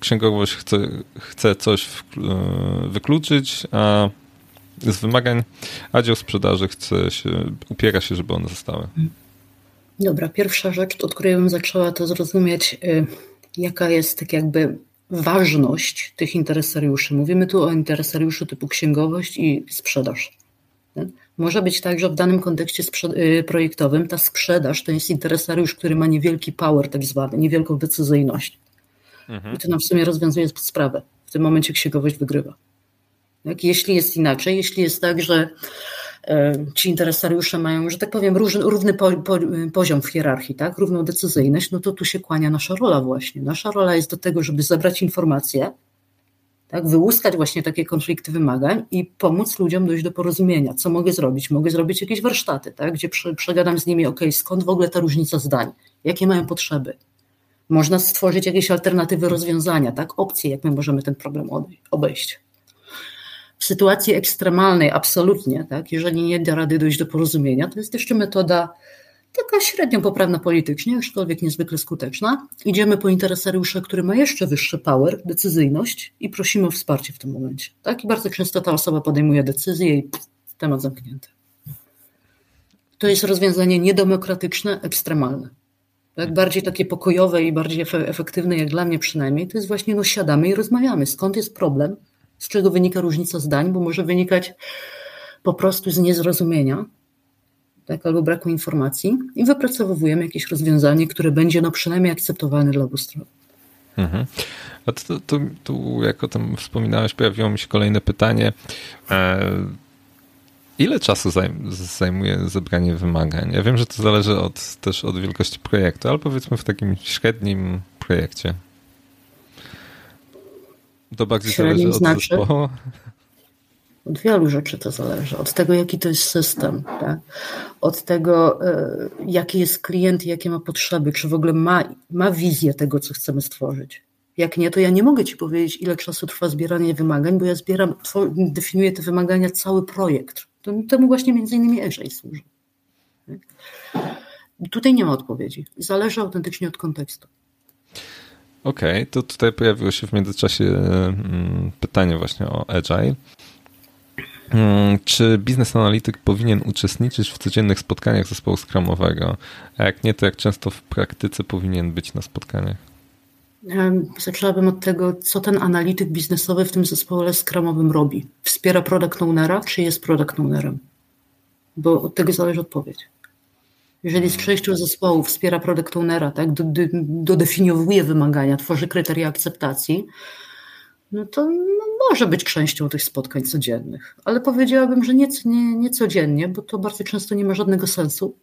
Księgowość chce, chce coś e, wykluczyć, a z wymagań, a dział sprzedaży chce się, upiera się, żeby one zostały?
Dobra, pierwsza rzecz, od której bym zaczęła, to zrozumieć, y, jaka jest tak jakby ważność tych interesariuszy. Mówimy tu o interesariuszu typu księgowość i sprzedaż. Może być tak, że w danym kontekście y, projektowym ta sprzedaż to jest interesariusz, który ma niewielki power, tak zwany, niewielką decyzyjność. Mhm. I to nam w sumie rozwiązuje sprawę. W tym momencie księgowość wygrywa. Tak? Jeśli jest inaczej, jeśli jest tak, że e, ci interesariusze mają, że tak powiem, równy po, po, poziom w hierarchii, tak? równą decyzyjność, no to tu się kłania nasza rola właśnie. Nasza rola jest do tego, żeby zebrać informacje, tak? wyłuskać właśnie takie konflikty wymagań i pomóc ludziom dojść do porozumienia. Co mogę zrobić? Mogę zrobić jakieś warsztaty, tak? gdzie przegadam z nimi, ok, skąd w ogóle ta różnica zdań, jakie mają potrzeby. Można stworzyć jakieś alternatywy rozwiązania, tak? opcje, jak my możemy ten problem obejść. W sytuacji ekstremalnej, absolutnie, tak? jeżeli nie da rady dojść do porozumienia, to jest jeszcze metoda taka średnio poprawna politycznie, aczkolwiek niezwykle skuteczna. Idziemy po interesariusza, który ma jeszcze wyższy power, decyzyjność i prosimy o wsparcie w tym momencie. Tak? I bardzo często ta osoba podejmuje decyzję i pff, temat zamknięty. To jest rozwiązanie niedemokratyczne, ekstremalne. Tak? Bardziej takie pokojowe i bardziej efektywne, jak dla mnie przynajmniej, to jest właśnie no siadamy i rozmawiamy. Skąd jest problem? Z czego wynika różnica zdań? Bo może wynikać po prostu z niezrozumienia, tak, albo braku informacji i wypracowujemy jakieś rozwiązanie, które będzie no przynajmniej akceptowalne dla obu stron.
Mhm. A to, to, tu, jak o tym wspominałeś, pojawiło mi się kolejne pytanie. E, ile czasu zajmuje zebranie wymagań? Ja wiem, że to zależy od, też od wielkości projektu, ale powiedzmy w takim średnim projekcie. To bardziej zależy od znaczy? zespołu.
Od wielu rzeczy to zależy. Od tego, jaki to jest system, tak? od tego, e, jaki jest klient jakie ma potrzeby, czy w ogóle ma, ma wizję tego, co chcemy stworzyć. Jak nie, to ja nie mogę Ci powiedzieć, ile czasu trwa zbieranie wymagań, bo ja zbieram, definiuję te wymagania, cały projekt. Temu właśnie między innymi Agile służy. Tak? Tutaj nie ma odpowiedzi. Zależy autentycznie od kontekstu.
Okej, okay, to tutaj pojawiło się w międzyczasie mm, pytanie właśnie o Agile. Mm, czy biznes analityk powinien uczestniczyć w codziennych spotkaniach zespołu skramowego? A jak nie, to jak często w praktyce powinien być na spotkaniach?
Zaczęłabym od tego, co ten analityk biznesowy w tym zespole skramowym robi. Wspiera product ownera, czy jest product ownerem? Bo od tego zależy odpowiedź. Jeżeli z częścią zespołu wspiera product ownera, tak, dodefiniowuje wymagania, tworzy kryteria akceptacji, no to no, może być częścią tych spotkań codziennych, ale powiedziałabym, że nie, nie, nie codziennie, bo to bardzo często nie ma żadnego sensu.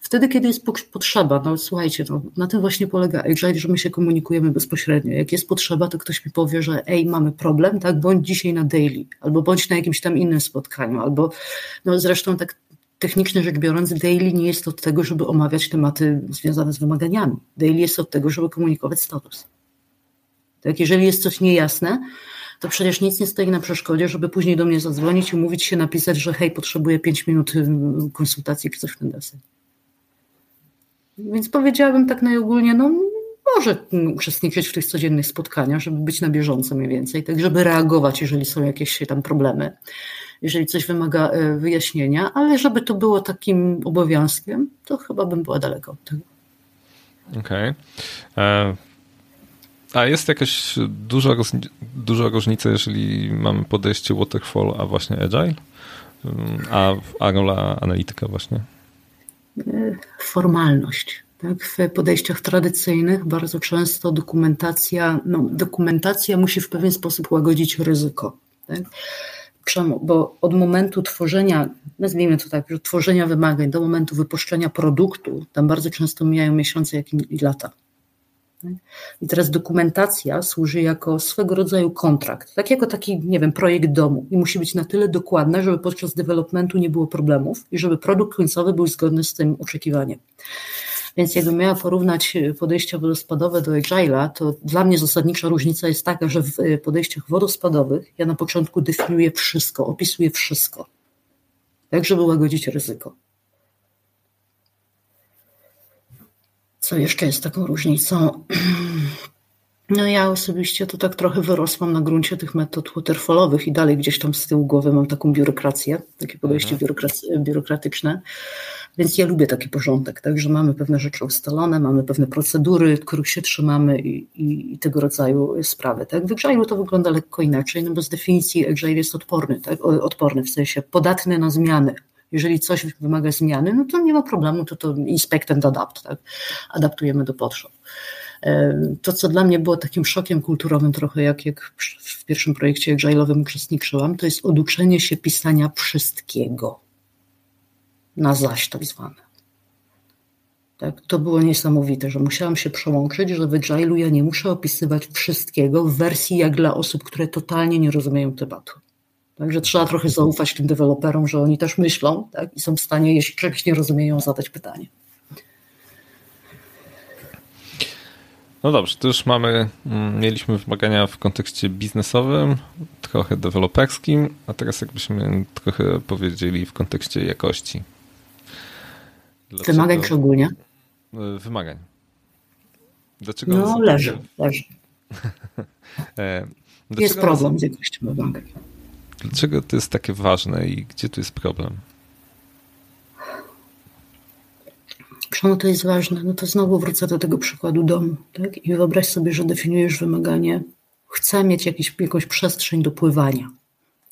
Wtedy, kiedy jest potrzeba, no słuchajcie, no, na tym właśnie polega Agile, że my się komunikujemy bezpośrednio. Jak jest potrzeba, to ktoś mi powie, że ej, mamy problem, tak, bądź dzisiaj na daily, albo bądź na jakimś tam innym spotkaniu, albo no zresztą tak technicznie rzecz biorąc, daily nie jest od tego, żeby omawiać tematy związane z wymaganiami. Daily jest od tego, żeby komunikować status. Tak, jeżeli jest coś niejasne, to przecież nic nie stoi na przeszkodzie, żeby później do mnie zadzwonić i mówić się, napisać, że hej, potrzebuję 5 minut konsultacji czy coś w ten deseń. Więc powiedziałabym tak najogólnie, no może uczestniczyć w tych codziennych spotkaniach, żeby być na bieżąco mniej więcej, tak żeby reagować, jeżeli są jakieś tam problemy, jeżeli coś wymaga y, wyjaśnienia, ale żeby to było takim obowiązkiem, to chyba bym była daleko od tego.
Okej. Okay. E, a jest jakaś duża, duża różnica, jeżeli mamy podejście waterfall, a właśnie agile, a Angola analityka właśnie?
Formalność. Tak? W podejściach tradycyjnych bardzo często dokumentacja, no, dokumentacja musi w pewien sposób łagodzić ryzyko. Tak? Czemu? Bo od momentu tworzenia, nazwijmy to tak, tworzenia wymagań do momentu wypuszczenia produktu, tam bardzo często mijają miesiące, jak i lata. I teraz dokumentacja służy jako swego rodzaju kontrakt, tak jako taki, nie wiem, projekt domu i musi być na tyle dokładna, żeby podczas developmentu nie było problemów i żeby produkt końcowy był zgodny z tym oczekiwaniem. Więc jakbym miała porównać podejścia wodospadowe do Agile'a, to dla mnie zasadnicza różnica jest taka, że w podejściach wodospadowych ja na początku definiuję wszystko, opisuję wszystko, tak żeby łagodzić ryzyko. Co jeszcze jest taką różnicą? No ja osobiście to tak trochę wyrosłam na gruncie tych metod waterfallowych i dalej gdzieś tam z tyłu głowy mam taką biurokrację, takie podejście mhm. biurokratyczne, więc ja lubię taki porządek, tak, że mamy pewne rzeczy ustalone, mamy pewne procedury, których się trzymamy i, i, i tego rodzaju sprawy. Tak. W Agile'u to wygląda lekko inaczej, no bo z definicji Agile jest odporny, tak, odporny w sensie podatny na zmiany. Jeżeli coś wymaga zmiany, no to nie ma problemu, to to inspect and adapt, tak, adaptujemy do potrzeb. To, co dla mnie było takim szokiem kulturowym trochę, jak, jak w pierwszym projekcie Agile'owym uczestniczyłam, to jest oduczenie się pisania wszystkiego na zaś tak zwane. Tak, to było niesamowite, że musiałam się przełączyć, że w Agile'u ja nie muszę opisywać wszystkiego w wersji jak dla osób, które totalnie nie rozumieją tematu. Także trzeba trochę zaufać tym deweloperom, że oni też myślą tak, i są w stanie, jeśli czegoś nie rozumieją, zadać pytanie.
No dobrze, to już mamy, mm, mieliśmy wymagania w kontekście biznesowym, trochę deweloperskim, a teraz jakbyśmy trochę powiedzieli w kontekście jakości.
Dlaczego? Wymagań czy ogólnie?
E, wymagań. Dlaczego
no leży, leży. E, jest problem z jakością wymagań.
Dlaczego to jest takie ważne i gdzie tu jest problem?
Czemu to jest ważne? No to znowu wrócę do tego przykładu domu. Tak? I wyobraź sobie, że definiujesz wymaganie. Chcę mieć jakiś, jakąś przestrzeń do pływania.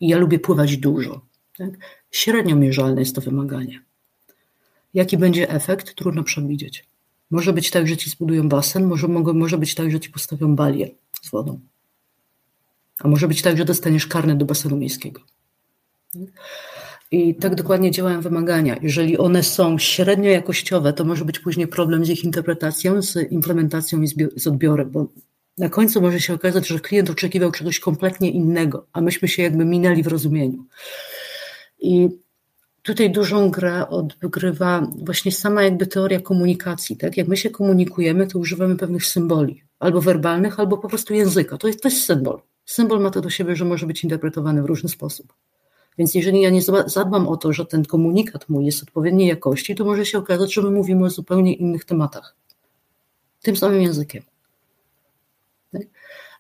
I ja lubię pływać dużo. Tak? Średnio mierzalne jest to wymaganie. Jaki będzie efekt? Trudno przewidzieć. Może być tak, że ci zbudują basen, może, może być tak, że ci postawią balię z wodą. A może być tak, że dostaniesz karnet do basenu miejskiego. I tak dokładnie działają wymagania. Jeżeli one są średnio jakościowe, to może być później problem z ich interpretacją, z implementacją i z odbiorem, bo na końcu może się okazać, że klient oczekiwał czegoś kompletnie innego, a myśmy się jakby minęli w rozumieniu. I tutaj dużą grę odgrywa właśnie sama jakby teoria komunikacji. Tak? Jak my się komunikujemy, to używamy pewnych symboli, albo werbalnych, albo po prostu języka. To jest, to jest symbol. Symbol ma to do siebie, że może być interpretowany w różny sposób. Więc jeżeli ja nie zadbam o to, że ten komunikat mój jest odpowiedniej jakości, to może się okazać, że my mówimy o zupełnie innych tematach. Tym samym językiem. Tak?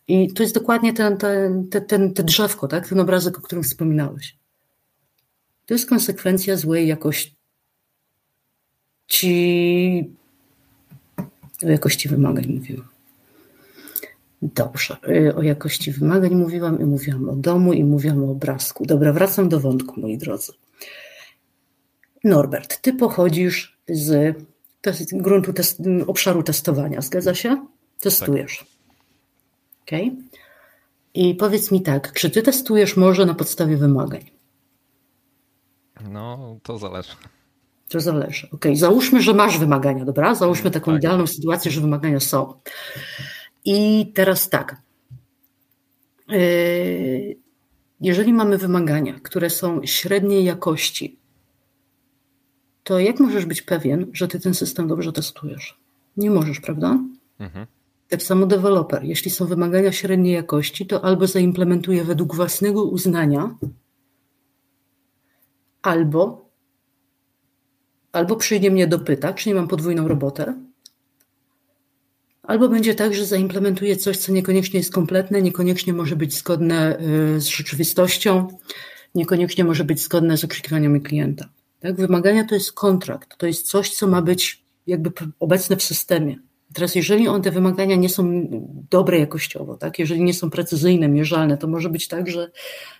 I to jest dokładnie ten, ten, ten, ten, te drzewko, tak? ten obrazek, o którym wspominałeś. To jest konsekwencja złej jakości jakości wymagań mówiłam. Dobrze, y, o jakości wymagań mówiłam i mówiłam o domu i mówiłam o obrazku. Dobra, wracam do wątku, moi drodzy. Norbert, ty pochodzisz z gruntu test, obszaru testowania, zgadza się? Testujesz. Tak. Okay. I powiedz mi tak, czy ty testujesz może na podstawie wymagań?
No, to zależy.
To zależy. Ok, załóżmy, że masz wymagania, dobra? Załóżmy taką tak. idealną sytuację, że wymagania są. I teraz tak. Yy, jeżeli mamy wymagania, które są średniej jakości, to jak możesz być pewien, że ty ten system dobrze testujesz? Nie możesz, prawda? Mhm. Tak samo deweloper. Jeśli są wymagania średniej jakości, to albo zaimplementuje według własnego uznania, albo, albo przyjdzie mnie dopyta, czy nie mam podwójną robotę, Albo będzie tak, że zaimplementuje coś, co niekoniecznie jest kompletne, niekoniecznie może być zgodne y, z rzeczywistością, niekoniecznie może być zgodne z oczekiwaniami klienta. Tak? Wymagania to jest kontrakt, to jest coś, co ma być jakby obecne w systemie. Teraz, jeżeli on te wymagania nie są dobre jakościowo, tak? jeżeli nie są precyzyjne, mierzalne, to może być tak, że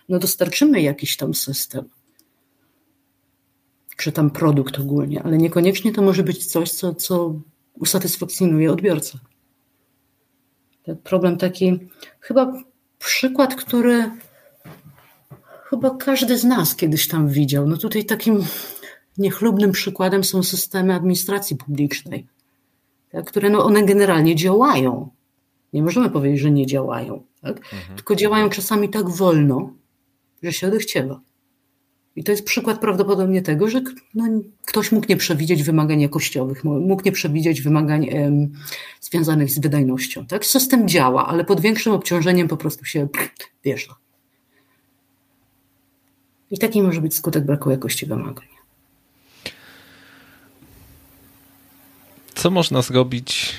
no dostarczymy jakiś tam system, czy tam produkt ogólnie, ale niekoniecznie to może być coś, co, co usatysfakcjonuje odbiorcę. Problem taki, chyba przykład, który chyba każdy z nas kiedyś tam widział. No tutaj takim niechlubnym przykładem są systemy administracji publicznej, tak, które no one generalnie działają. Nie możemy powiedzieć, że nie działają, tak? Mhm. tylko działają czasami tak wolno, że się odechciewa. I to jest przykład prawdopodobnie tego, że no, ktoś mógł nie przewidzieć wymagań jakościowych, mógł nie przewidzieć wymagań em, związanych z wydajnością. Tak? System działa, ale pod większym obciążeniem po prostu się wjeżdża. I taki może być skutek braku jakości wymagań.
Co można zrobić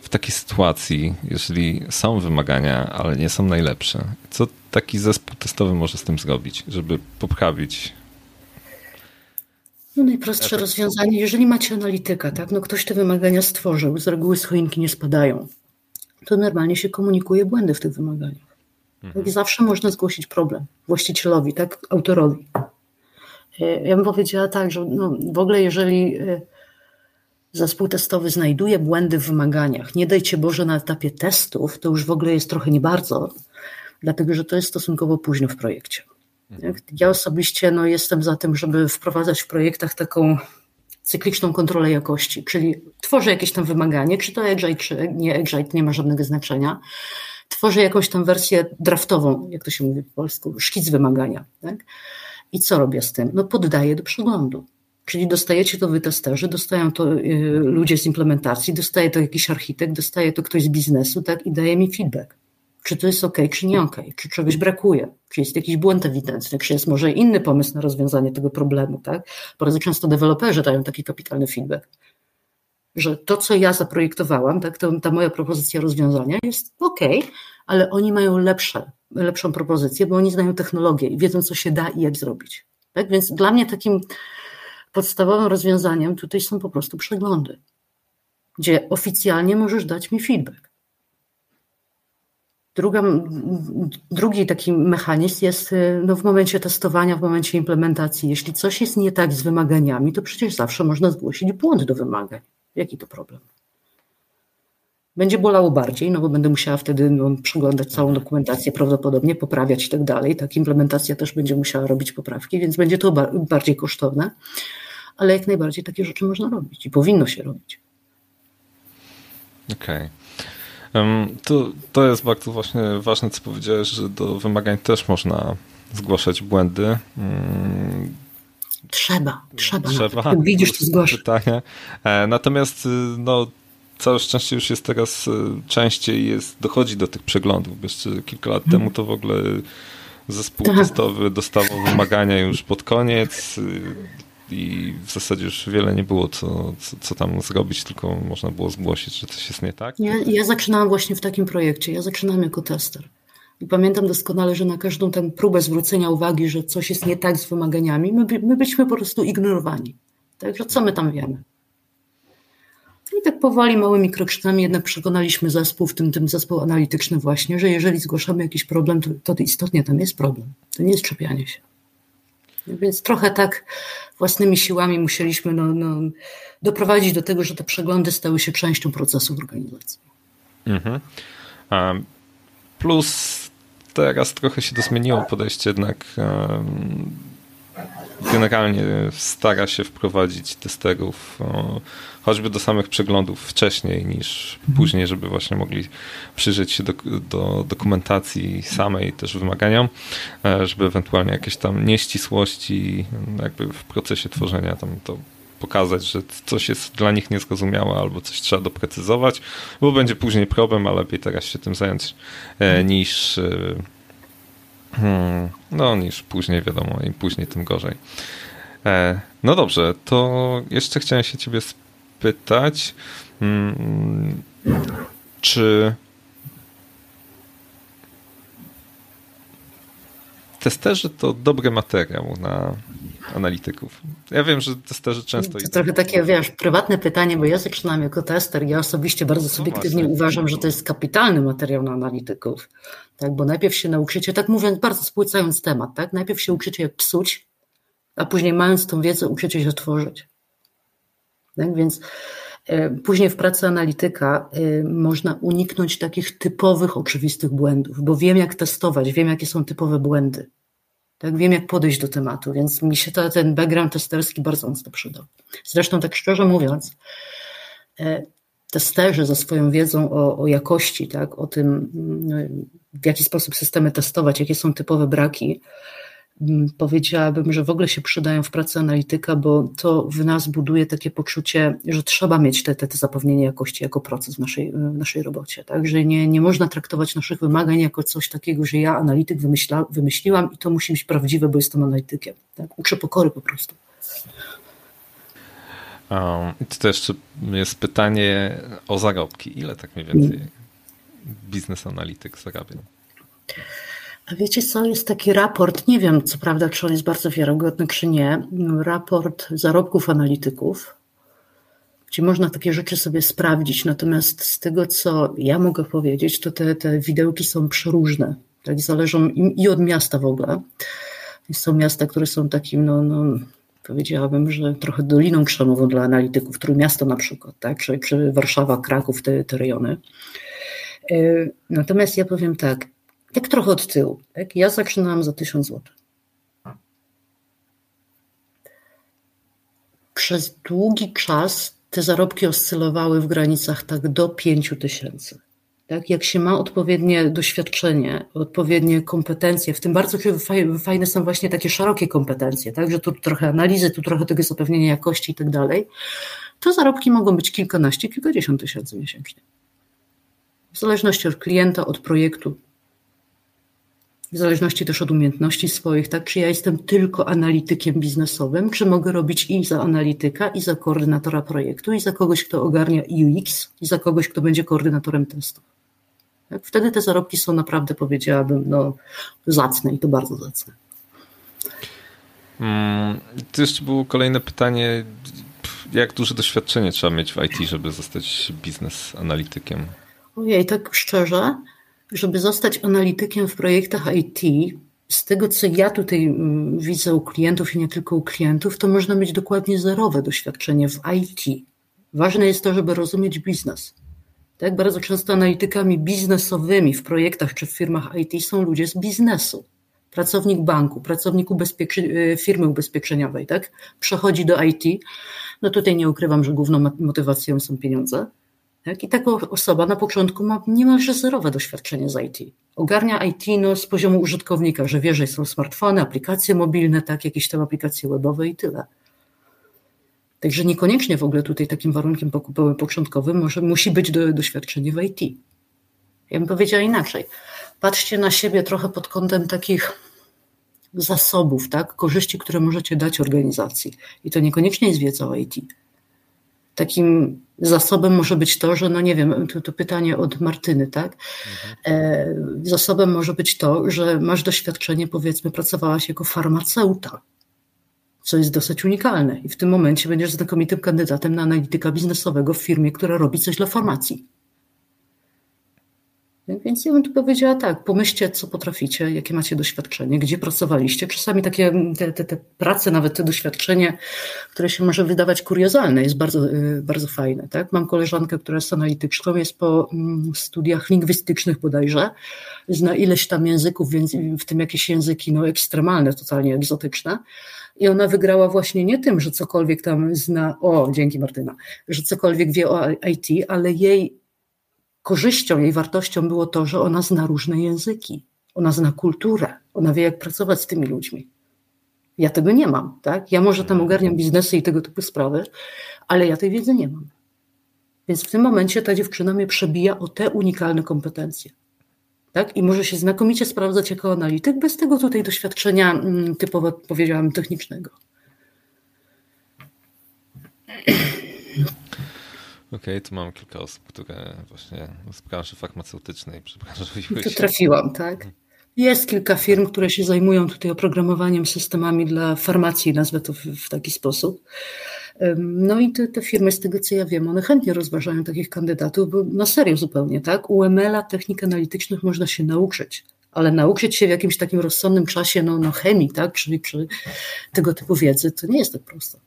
w takiej sytuacji, jeżeli są wymagania, ale nie są najlepsze, co taki zespół testowy może z tym zrobić, żeby poprawić
no najprostsze rozwiązanie, jeżeli macie analityka, tak, no ktoś te wymagania stworzył, z reguły z choinki nie spadają, to normalnie się komunikuje błędy w tych wymaganiach. Mhm. Tak, zawsze można zgłosić problem właścicielowi, tak, autorowi. E, ja bym powiedziała tak, że no, w ogóle jeżeli e, zespół testowy znajduje błędy w wymaganiach, nie dajcie Boże na etapie testów, to już w ogóle jest trochę nie bardzo, dlatego że to jest stosunkowo późno w projekcie. Mhm. Ja osobiście no, jestem za tym, żeby wprowadzać w projektach taką cykliczną kontrolę jakości, czyli tworzę jakieś tam wymaganie, czy to Agile, czy nie Agile, nie ma żadnego znaczenia. Tworzę jakąś tam wersję draftową, jak to się mówi po polsku, szkic wymagania. Tak? I co robię z tym? No poddaję do przeglądu. Czyli dostajecie to wy testerzy, dostają to y, ludzie z implementacji, dostaje to jakiś architekt, dostaje to ktoś z biznesu, tak, i daje mi feedback. Czy to jest ok, czy nie ok, czy czegoś brakuje, czy jest jakiś błąd ewidentny, czy jest może inny pomysł na rozwiązanie tego problemu, tak? Bardzo często deweloperzy dają taki kapitalny feedback, że to, co ja zaprojektowałam, tak, to, ta moja propozycja rozwiązania jest ok, ale oni mają lepsze, lepszą propozycję, bo oni znają technologię i wiedzą, co się da i jak zrobić. Tak? Więc dla mnie takim podstawowym rozwiązaniem tutaj są po prostu przeglądy, gdzie oficjalnie możesz dać mi feedback. Druga, drugi taki mechanizm jest y, no, w momencie testowania, w momencie implementacji. Jeśli coś jest nie tak z wymaganiami, to przecież zawsze można zgłosić błąd do wymagań. Jaki to problem? Będzie bolało bardziej, no bo będę musiała wtedy no, przeglądać całą dokumentację, prawdopodobnie poprawiać i tak dalej. Tak, implementacja też będzie musiała robić poprawki, więc będzie to bardziej kosztowne, ale jak najbardziej takie rzeczy można robić i powinno się robić.
Okej. Okay. To, to jest bardzo właśnie ważne, co powiedziałeś, że do wymagań też można zgłaszać błędy. Mm.
Trzeba, trzeba. trzeba. Jak widzisz, to zgłaszasz.
Pytanie. E, natomiast y, no, całe szczęście już jest teraz y, częściej jest, dochodzi do tych przeglądów. Jeszcze kilka lat hmm. temu to w ogóle zespół tak. testowy dostawał wymagania już pod koniec y, i w zasadzie już wiele nie było co, co, co, tam zrobić, tylko można było zgłosić, że coś jest nie tak.
Ja, ja zaczynałam właśnie w takim projekcie. Ja zaczynałam jako tester. I pamiętam doskonale, że na każdą tę próbę zwrócenia uwagi, że coś jest nie tak z wymaganiami, my, my byliśmy po prostu ignorowani. Także co my tam wiemy? I tak powoli, małymi kroczkami jednak przekonaliśmy zespół, w tym, tym zespół analityczny właśnie, że jeżeli zgłaszamy jakiś problem, to, to istotnie tam jest problem. To nie jest czepianie się. Więc trochę tak własnymi siłami musieliśmy no, no, doprowadzić do tego, że te przeglądy stały się częścią procesu organizacji. Mhm.
Plus teraz trochę się to zmieniło podejście jednak generalnie stara się wprowadzić testerów choćby do samych przeglądów wcześniej niż mhm. później, żeby właśnie mogli przyjrzeć się do, do dokumentacji samej, też wymaganiom, e, żeby ewentualnie jakieś tam nieścisłości jakby w procesie tworzenia tam to pokazać, że coś jest dla nich niezrozumiałe albo coś trzeba doprecyzować, bo będzie później problem, a lepiej teraz się tym zająć e, mhm. niż e, hmm, no niż później wiadomo, im później tym gorzej. No dobrze, to jeszcze chciałem się ciebie zapytać, mm, czy testerzy to dobry materiał na analityków? Ja wiem, że testerzy często...
To trochę takie, wiesz, prywatne pytanie, bo ja zaczynam jako tester. Ja osobiście bardzo no subiektywnie no uważam, że to jest kapitalny materiał na analityków. Tak, bo najpierw się nauczycie, tak mówiąc, bardzo spłycając temat, tak? Najpierw się uczycie jak psuć, a później mając tą wiedzę uczycie się tworzyć. Tak? Więc e, później w pracy analityka e, można uniknąć takich typowych, oczywistych błędów, bo wiem, jak testować, wiem, jakie są typowe błędy. Tak, wiem, jak podejść do tematu, więc mi się to, ten background testerski bardzo mocno przydał. Zresztą, tak szczerze mówiąc, e, testerzy ze swoją wiedzą o, o jakości, tak, o tym, mm, w jaki sposób systemy testować, jakie są typowe braki, powiedziałabym, że w ogóle się przydają w pracy analityka, bo to w nas buduje takie poczucie, że trzeba mieć te, te, te zapewnienie jakości jako proces w naszej, w naszej robocie. Tak? Że nie, nie można traktować naszych wymagań jako coś takiego, że ja analityk wymyśla, wymyśliłam i to musi być prawdziwe, bo jestem analitykiem. Tak? Uczę pokory po prostu.
Um, to jeszcze jest pytanie o zarobki. Ile tak mniej więcej mm. biznes analityk zarabia?
A wiecie co, jest taki raport, nie wiem co prawda, czy on jest bardzo wiarygodny, czy nie, raport zarobków analityków, gdzie można takie rzeczy sobie sprawdzić. Natomiast z tego, co ja mogę powiedzieć, to te, te widełki są przeróżne. Tak, zależą i od miasta w ogóle. Są miasta, które są takim, no, no powiedziałabym, że trochę doliną krzemową dla analityków, Trójmiasto na przykład, tak? czy, czy Warszawa, Kraków, te, te rejony. E, natomiast ja powiem tak, tak trochę od tyłu. Tak? Ja zaczynałam za 1000 zł. Przez długi czas te zarobki oscylowały w granicach tak do 5 tysięcy. Tak? Jak się ma odpowiednie doświadczenie, odpowiednie kompetencje, w tym bardzo fajne są właśnie takie szerokie kompetencje, tak? że tu trochę analizy, tu trochę tego zapewnienia jakości i tak dalej, to zarobki mogą być kilkanaście, kilkadziesiąt tysięcy miesięcznie. W zależności od klienta, od projektu, w zależności też od umiejętności swoich, tak? Czy ja jestem tylko analitykiem biznesowym, czy mogę robić i za analityka, i za koordynatora projektu, i za kogoś, kto ogarnia UX, i za kogoś, kto będzie koordynatorem testów. Tak? Wtedy te zarobki są naprawdę, powiedziałabym, no, zacne i to bardzo zacne.
Hmm, to jeszcze było kolejne pytanie. Jak duże doświadczenie trzeba mieć w IT, żeby zostać biznes analitykiem?
Ojej, tak szczerze, żeby zostać analitykiem w projektach IT, z tego co ja tutaj mm, widzę u klientów i nie tylko u klientów, to można mieć dokładnie zerowe doświadczenie w IT. Ważne jest to, żeby rozumieć biznes. Tak, bardzo często analitykami biznesowymi w projektach czy w firmach IT są ludzie z biznesu. Pracownik banku, pracownik ubezpieczy firmy ubezpieczeniowej, tak? Przechodzi do IT. No tutaj nie ukrywam, że główną motywacją są pieniądze. Tak? I taka osoba na początku ma niemalże zerowe doświadczenie z IT. Ogarnia IT no, z poziomu użytkownika, że wie, że są smartfony, aplikacje mobilne, tak, jakieś tam aplikacje webowe i tyle. Także niekoniecznie w ogóle tutaj takim warunkiem początkowym może, musi być do, doświadczenie w IT. Ja bym powiedziała inaczej. Patrzcie na siebie trochę pod kątem takich zasobów, tak? korzyści, które możecie dać organizacji. I to niekoniecznie jest wiedza o IT. Takim zasobem może być to, że, no nie wiem, to, to pytanie od Martyny, tak? Mhm. E, zasobem może być to, że masz doświadczenie, powiedzmy, pracowałaś jako farmaceuta co jest dosyć unikalne. I w tym momencie będziesz znakomitym kandydatem na analityka biznesowego w firmie, która robi coś dla formacji. Więc ja bym tu powiedziała tak, pomyślcie, co potraficie, jakie macie doświadczenie, gdzie pracowaliście. Czasami takie te, te, te prace, nawet te doświadczenie, które się może wydawać kuriozalne, jest bardzo, y, bardzo fajne. Tak? Mam koleżankę, która jest analityczką, jest po mm, studiach lingwistycznych bodajże, zna ileś tam języków, więc w tym jakieś języki no, ekstremalne, totalnie egzotyczne. I ona wygrała właśnie nie tym, że cokolwiek tam zna, o, dzięki Martyna, że cokolwiek wie o IT, ale jej korzyścią, jej wartością było to, że ona zna różne języki, ona zna kulturę, ona wie, jak pracować z tymi ludźmi. Ja tego nie mam, tak? Ja może tam ogarniam biznesy i tego typu sprawy, ale ja tej wiedzy nie mam. Więc w tym momencie ta dziewczyna mnie przebija o te unikalne kompetencje. Tak? I może się znakomicie sprawdzać jako analityk bez tego tutaj doświadczenia mm, typowo, powiedziałam, technicznego.
Okej, okay, tu mam kilka osób, które właśnie z branży farmaceutycznej
przebranżowiły się. Tu trafiłam, tak. Jest kilka firm, które się zajmują tutaj oprogramowaniem systemami dla farmacji, nazwę to w, w taki sposób. No i te, te, firmy, z tego co ja wiem, one chętnie rozważają takich kandydatów, bo na serio zupełnie, tak? UML-a, technik analitycznych można się nauczyć, ale nauczyć się w jakimś takim rozsądnym czasie, no, no chemii, tak? Czyli przy tego typu wiedzy, to nie jest tak prosto.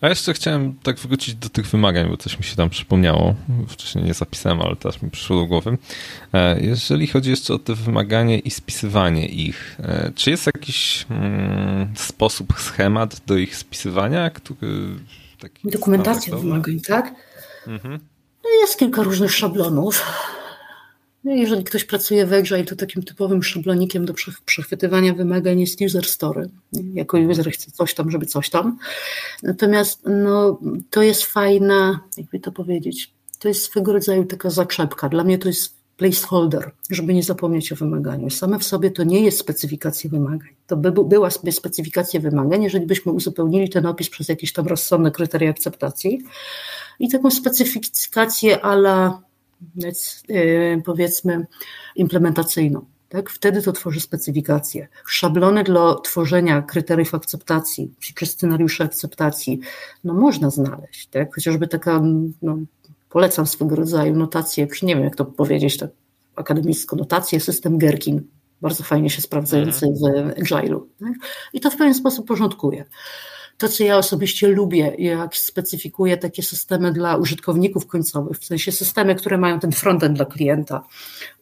A jeszcze chciałem tak wrócić do tych wymagań, bo coś mi się tam przypomniało. Wcześniej nie zapisałem, ale teraz mi przyszło do głowy. E, jeżeli chodzi jeszcze o te wymagania i spisywanie ich, e, czy jest jakiś mm, sposób, schemat do ich spisywania, który...
Dokumentacja wymagań, tak? Mhm. No jest kilka różnych szablonów. No jeżeli ktoś pracuje w Agile, to takim typowym szablonikiem do przechwytywania wymagań jest user story. Jako user chce coś tam, żeby coś tam. Natomiast no, to jest fajna, jakby to powiedzieć, to jest swego rodzaju taka zaczepka. Dla mnie to jest placeholder, żeby nie zapomnieć o wymaganiu. Same w sobie to nie jest specyfikacja wymagań. To by była specyfikacja wymagań, jeżeli byśmy uzupełnili ten opis przez jakieś tam rozsądne kryteria akceptacji i taką specyfikację ala powiedzmy implementacyjną. Tak? Wtedy to tworzy specyfikację. Szablony dla tworzenia kryteriów akceptacji czy scenariuszy akceptacji no można znaleźć. Tak? Chociażby taka, no, polecam swego rodzaju notację, nie wiem jak to powiedzieć tak akademicko, notację, system Gherkin, bardzo fajnie się sprawdzający w Agile'u. Tak? I to w pewien sposób porządkuje. To, co ja osobiście lubię, jak specyfikuję takie systemy dla użytkowników końcowych, w sensie systemy, które mają ten frontend dla klienta.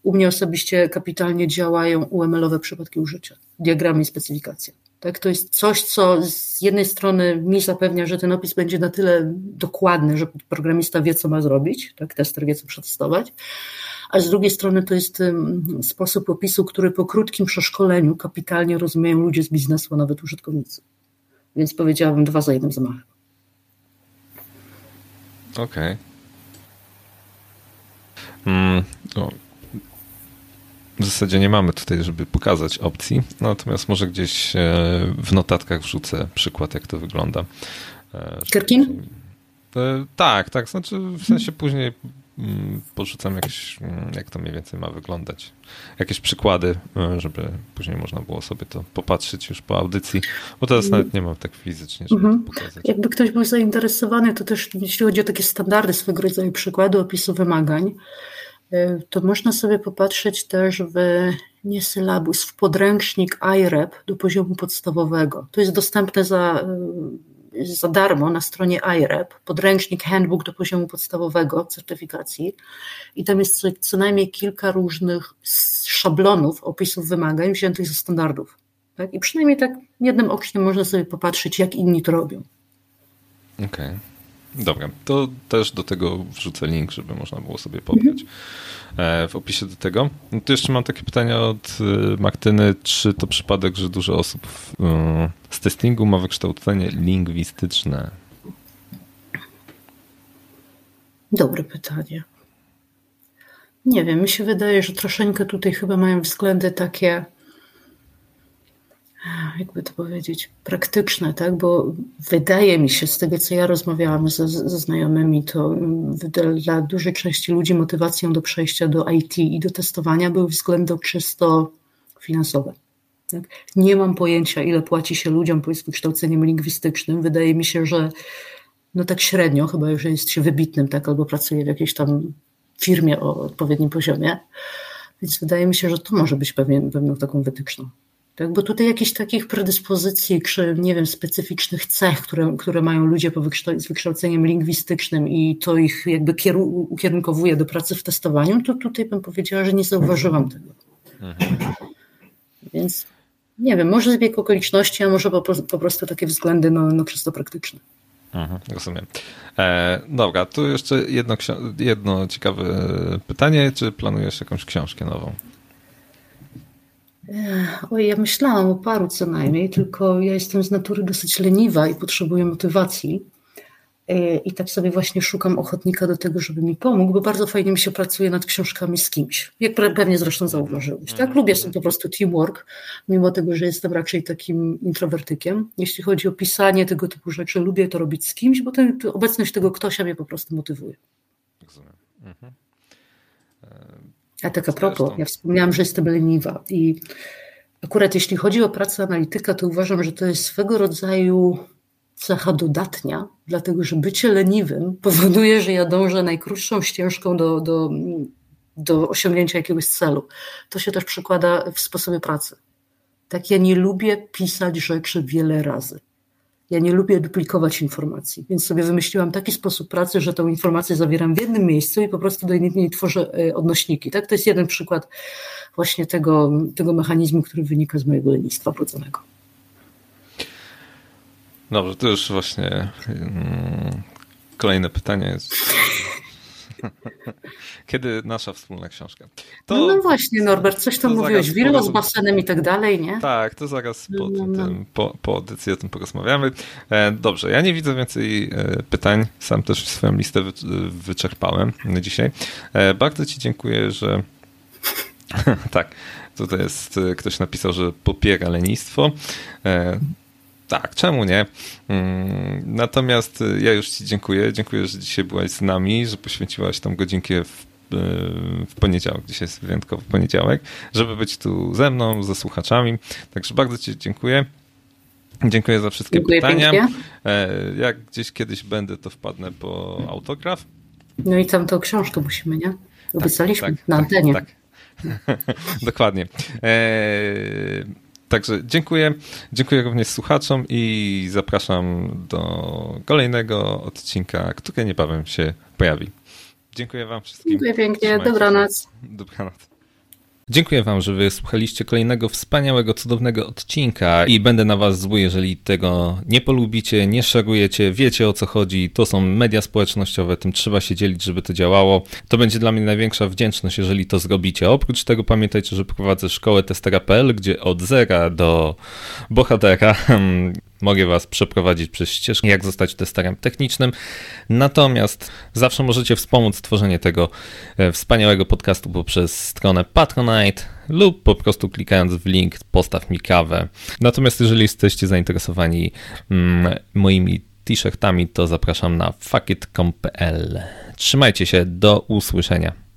U mnie osobiście kapitalnie działają UML-owe przypadki użycia, diagramy i specyfikacja. Tak, to jest coś, co z jednej strony mi zapewnia, że ten opis będzie na tyle dokładny, że programista wie, co ma zrobić, tak, tester wie, co przetestować, a z drugiej strony to jest sposób opisu, który po krótkim przeszkoleniu kapitalnie rozumieją ludzie z biznesu, a nawet użytkownicy. Więc powiedziałabym dwa za jednym zamachem.
Okej. Okay. Mm, no. W zasadzie nie mamy tutaj, żeby pokazać opcji, natomiast może gdzieś e, w notatkach wrzucę przykład, jak to wygląda.
Kirkin?
E, tak, tak. Znaczy w sensie później Mm, porzucam jakieś, mm, jak to mniej więcej ma wyglądać. Jakieś przykłady, e, żeby później można było sobie to popatrzeć już po audycji, bo teraz mhm. nawet nie mam tak fizycznie, żeby mhm. to pokazać.
Jakby ktoś był zainteresowany, to też jeśli chodzi o takie standardy swego rodzaju przykłady opisu wymagań, e, to można sobie popatrzeć też w nie sylabus, w podręcznik IREP do poziomu podstawowego. To jest dostępne za e, za darmo na stronie IREP, podręcznik handbook do poziomu podstawowego certyfikacji i tam jest co, najmniej kilka różnych szablonów, opisów wymagań wziętych ze standardów. Tak? I przynajmniej tak jednym okiem można sobie popatrzeć, jak inni to robią.
Okej. Okay. Dobra, to też do tego wrzucę link, żeby można było sobie pobrać e, w opisie do tego. No to jeszcze mam takie pytanie od e, Martyny, czy to przypadek, że dużo osób e, z testingu ma wykształcenie lingwistyczne?
Dobre pytanie. Nie wiem, mi się wydaje, że troszeczkę tutaj chyba mają względy takie jakby to powiedzieć, praktyczne, tak? Bo wydaje mi się, z tego co ja rozmawiałam ze, ze znajomymi, to dla dużej części ludzi motywacją do przejścia do IT i do testowania były względy czysto finansowe. Tak? Nie mam pojęcia, ile płaci się ludziom z wykształceniem lingwistycznym. Wydaje mi się, że no tak średnio, chyba że jest się wybitnym, tak, albo pracuje w jakiejś tam firmie o odpowiednim poziomie. Więc wydaje mi się, że to może być pewien, pewną taką wytyczną. Tak? Bo tutaj jakichś takich predyspozycji, czy nie wiem, specyficznych cech, które, które mają ludzie po z wykształceniem lingwistycznym i to ich jakby kieru, ukierunkowuje do pracy w testowaniu, to tutaj bym powiedziała, że nie zauważyłam tego. Mhm. Więc nie wiem, może zbieg okoliczności, a może po, po prostu takie względy no, no czysto praktyczne.
Mhm, rozumiem. E, dobra, tu jeszcze jedno, jedno ciekawe pytanie. Czy planujesz jakąś książkę nową?
Oj, ja myślałam o paru co najmniej, tylko ja jestem z natury dosyć leniwa i potrzebuję motywacji. E, I tak sobie właśnie szukam ochotnika do tego, żeby mi pomógł, bo bardzo fajnie mi się pracuje nad książkami z kimś. Jak pewnie zresztą zauważyłeś. Tak? Lubię sobie po prostu teamwork, mimo tego, że jestem raczej takim introwertykiem. Jeśli chodzi o pisanie tego typu rzeczy, lubię to robić z kimś, bo ten, obecność tego ktoś mnie po prostu motywuje. Rozumiem. Mhm. A tak a propos, ja wspomniałam, że jestem leniwa i akurat jeśli chodzi o pracę analityka, to uważam, że to jest swego rodzaju cecha dodatnia, dlatego że bycie leniwym powoduje, że ja dążę najkrótszą ścieżką do, do, do osiągnięcia jakiegoś celu. To się też przekłada w sposobie pracy. Tak, ja nie lubię pisać rzeczy wiele razy. Ja nie lubię duplikować informacji, więc sobie wymyśliłam taki sposób pracy, że tą informację zawieram w jednym miejscu i po prostu do niej tworzę e, odnośniki. Tak? To jest jeden przykład właśnie tego, tego mechanizmu, który wynika z mojego lenistwa wrodzonego.
Dobrze, to już właśnie mm, kolejne pytanie jest. Kiedy nasza wspólna książka?
To... No, no, właśnie, Norbert, coś tam mówiłeś, willo z basenem i tak dalej, nie?
Tak, to zaraz po, no, no. Tym, po, po audycji o tym porozmawiamy. E, dobrze, ja nie widzę więcej e, pytań, sam też swoją listę wy, wyczerpałem dzisiaj. E, bardzo Ci dziękuję, że tak, tutaj jest, ktoś napisał, że popiera lenistwo. E, tak, czemu nie? Mm, natomiast ja już Ci dziękuję. Dziękuję, że dzisiaj byłaś z nami, że poświęciłaś tą godzinkę w, w poniedziałek. Dzisiaj jest wyjątkowy poniedziałek, żeby być tu ze mną, ze słuchaczami. Także bardzo Ci dziękuję. Dziękuję za wszystkie dziękuję pytania. Pięknie. E, jak gdzieś kiedyś będę, to wpadnę po autograf.
No i tam tą książkę musimy, nie? Obiecaliśmy tak, tak, na antenie. Tak,
tak. Dokładnie. Eee, także dziękuję. Dziękuję również słuchaczom i zapraszam do kolejnego odcinka, który niebawem się pojawi. Dziękuję Wam wszystkim.
Dziękuję pięknie. Dobranoc.
Dobranoc. Dziękuję Wam, że wysłuchaliście kolejnego wspaniałego, cudownego odcinka i będę na Was zły, jeżeli tego nie polubicie, nie szerujecie, wiecie o co chodzi. To są media społecznościowe, tym trzeba się dzielić, żeby to działało. To będzie dla mnie największa wdzięczność, jeżeli to zrobicie. Oprócz tego pamiętajcie, że prowadzę szkołę testera.pl, gdzie od zera do bohatera mogę Was przeprowadzić przez ścieżkę, jak zostać testerem technicznym. Natomiast zawsze możecie wspomóc tworzenie tego e, wspaniałego podcastu poprzez stronę Patronite lub po prostu klikając w link postaw mi kawę. Natomiast jeżeli jesteście zainteresowani mm, moimi t-shirtami, to zapraszam na fuckit.com.pl. Trzymajcie się, do usłyszenia.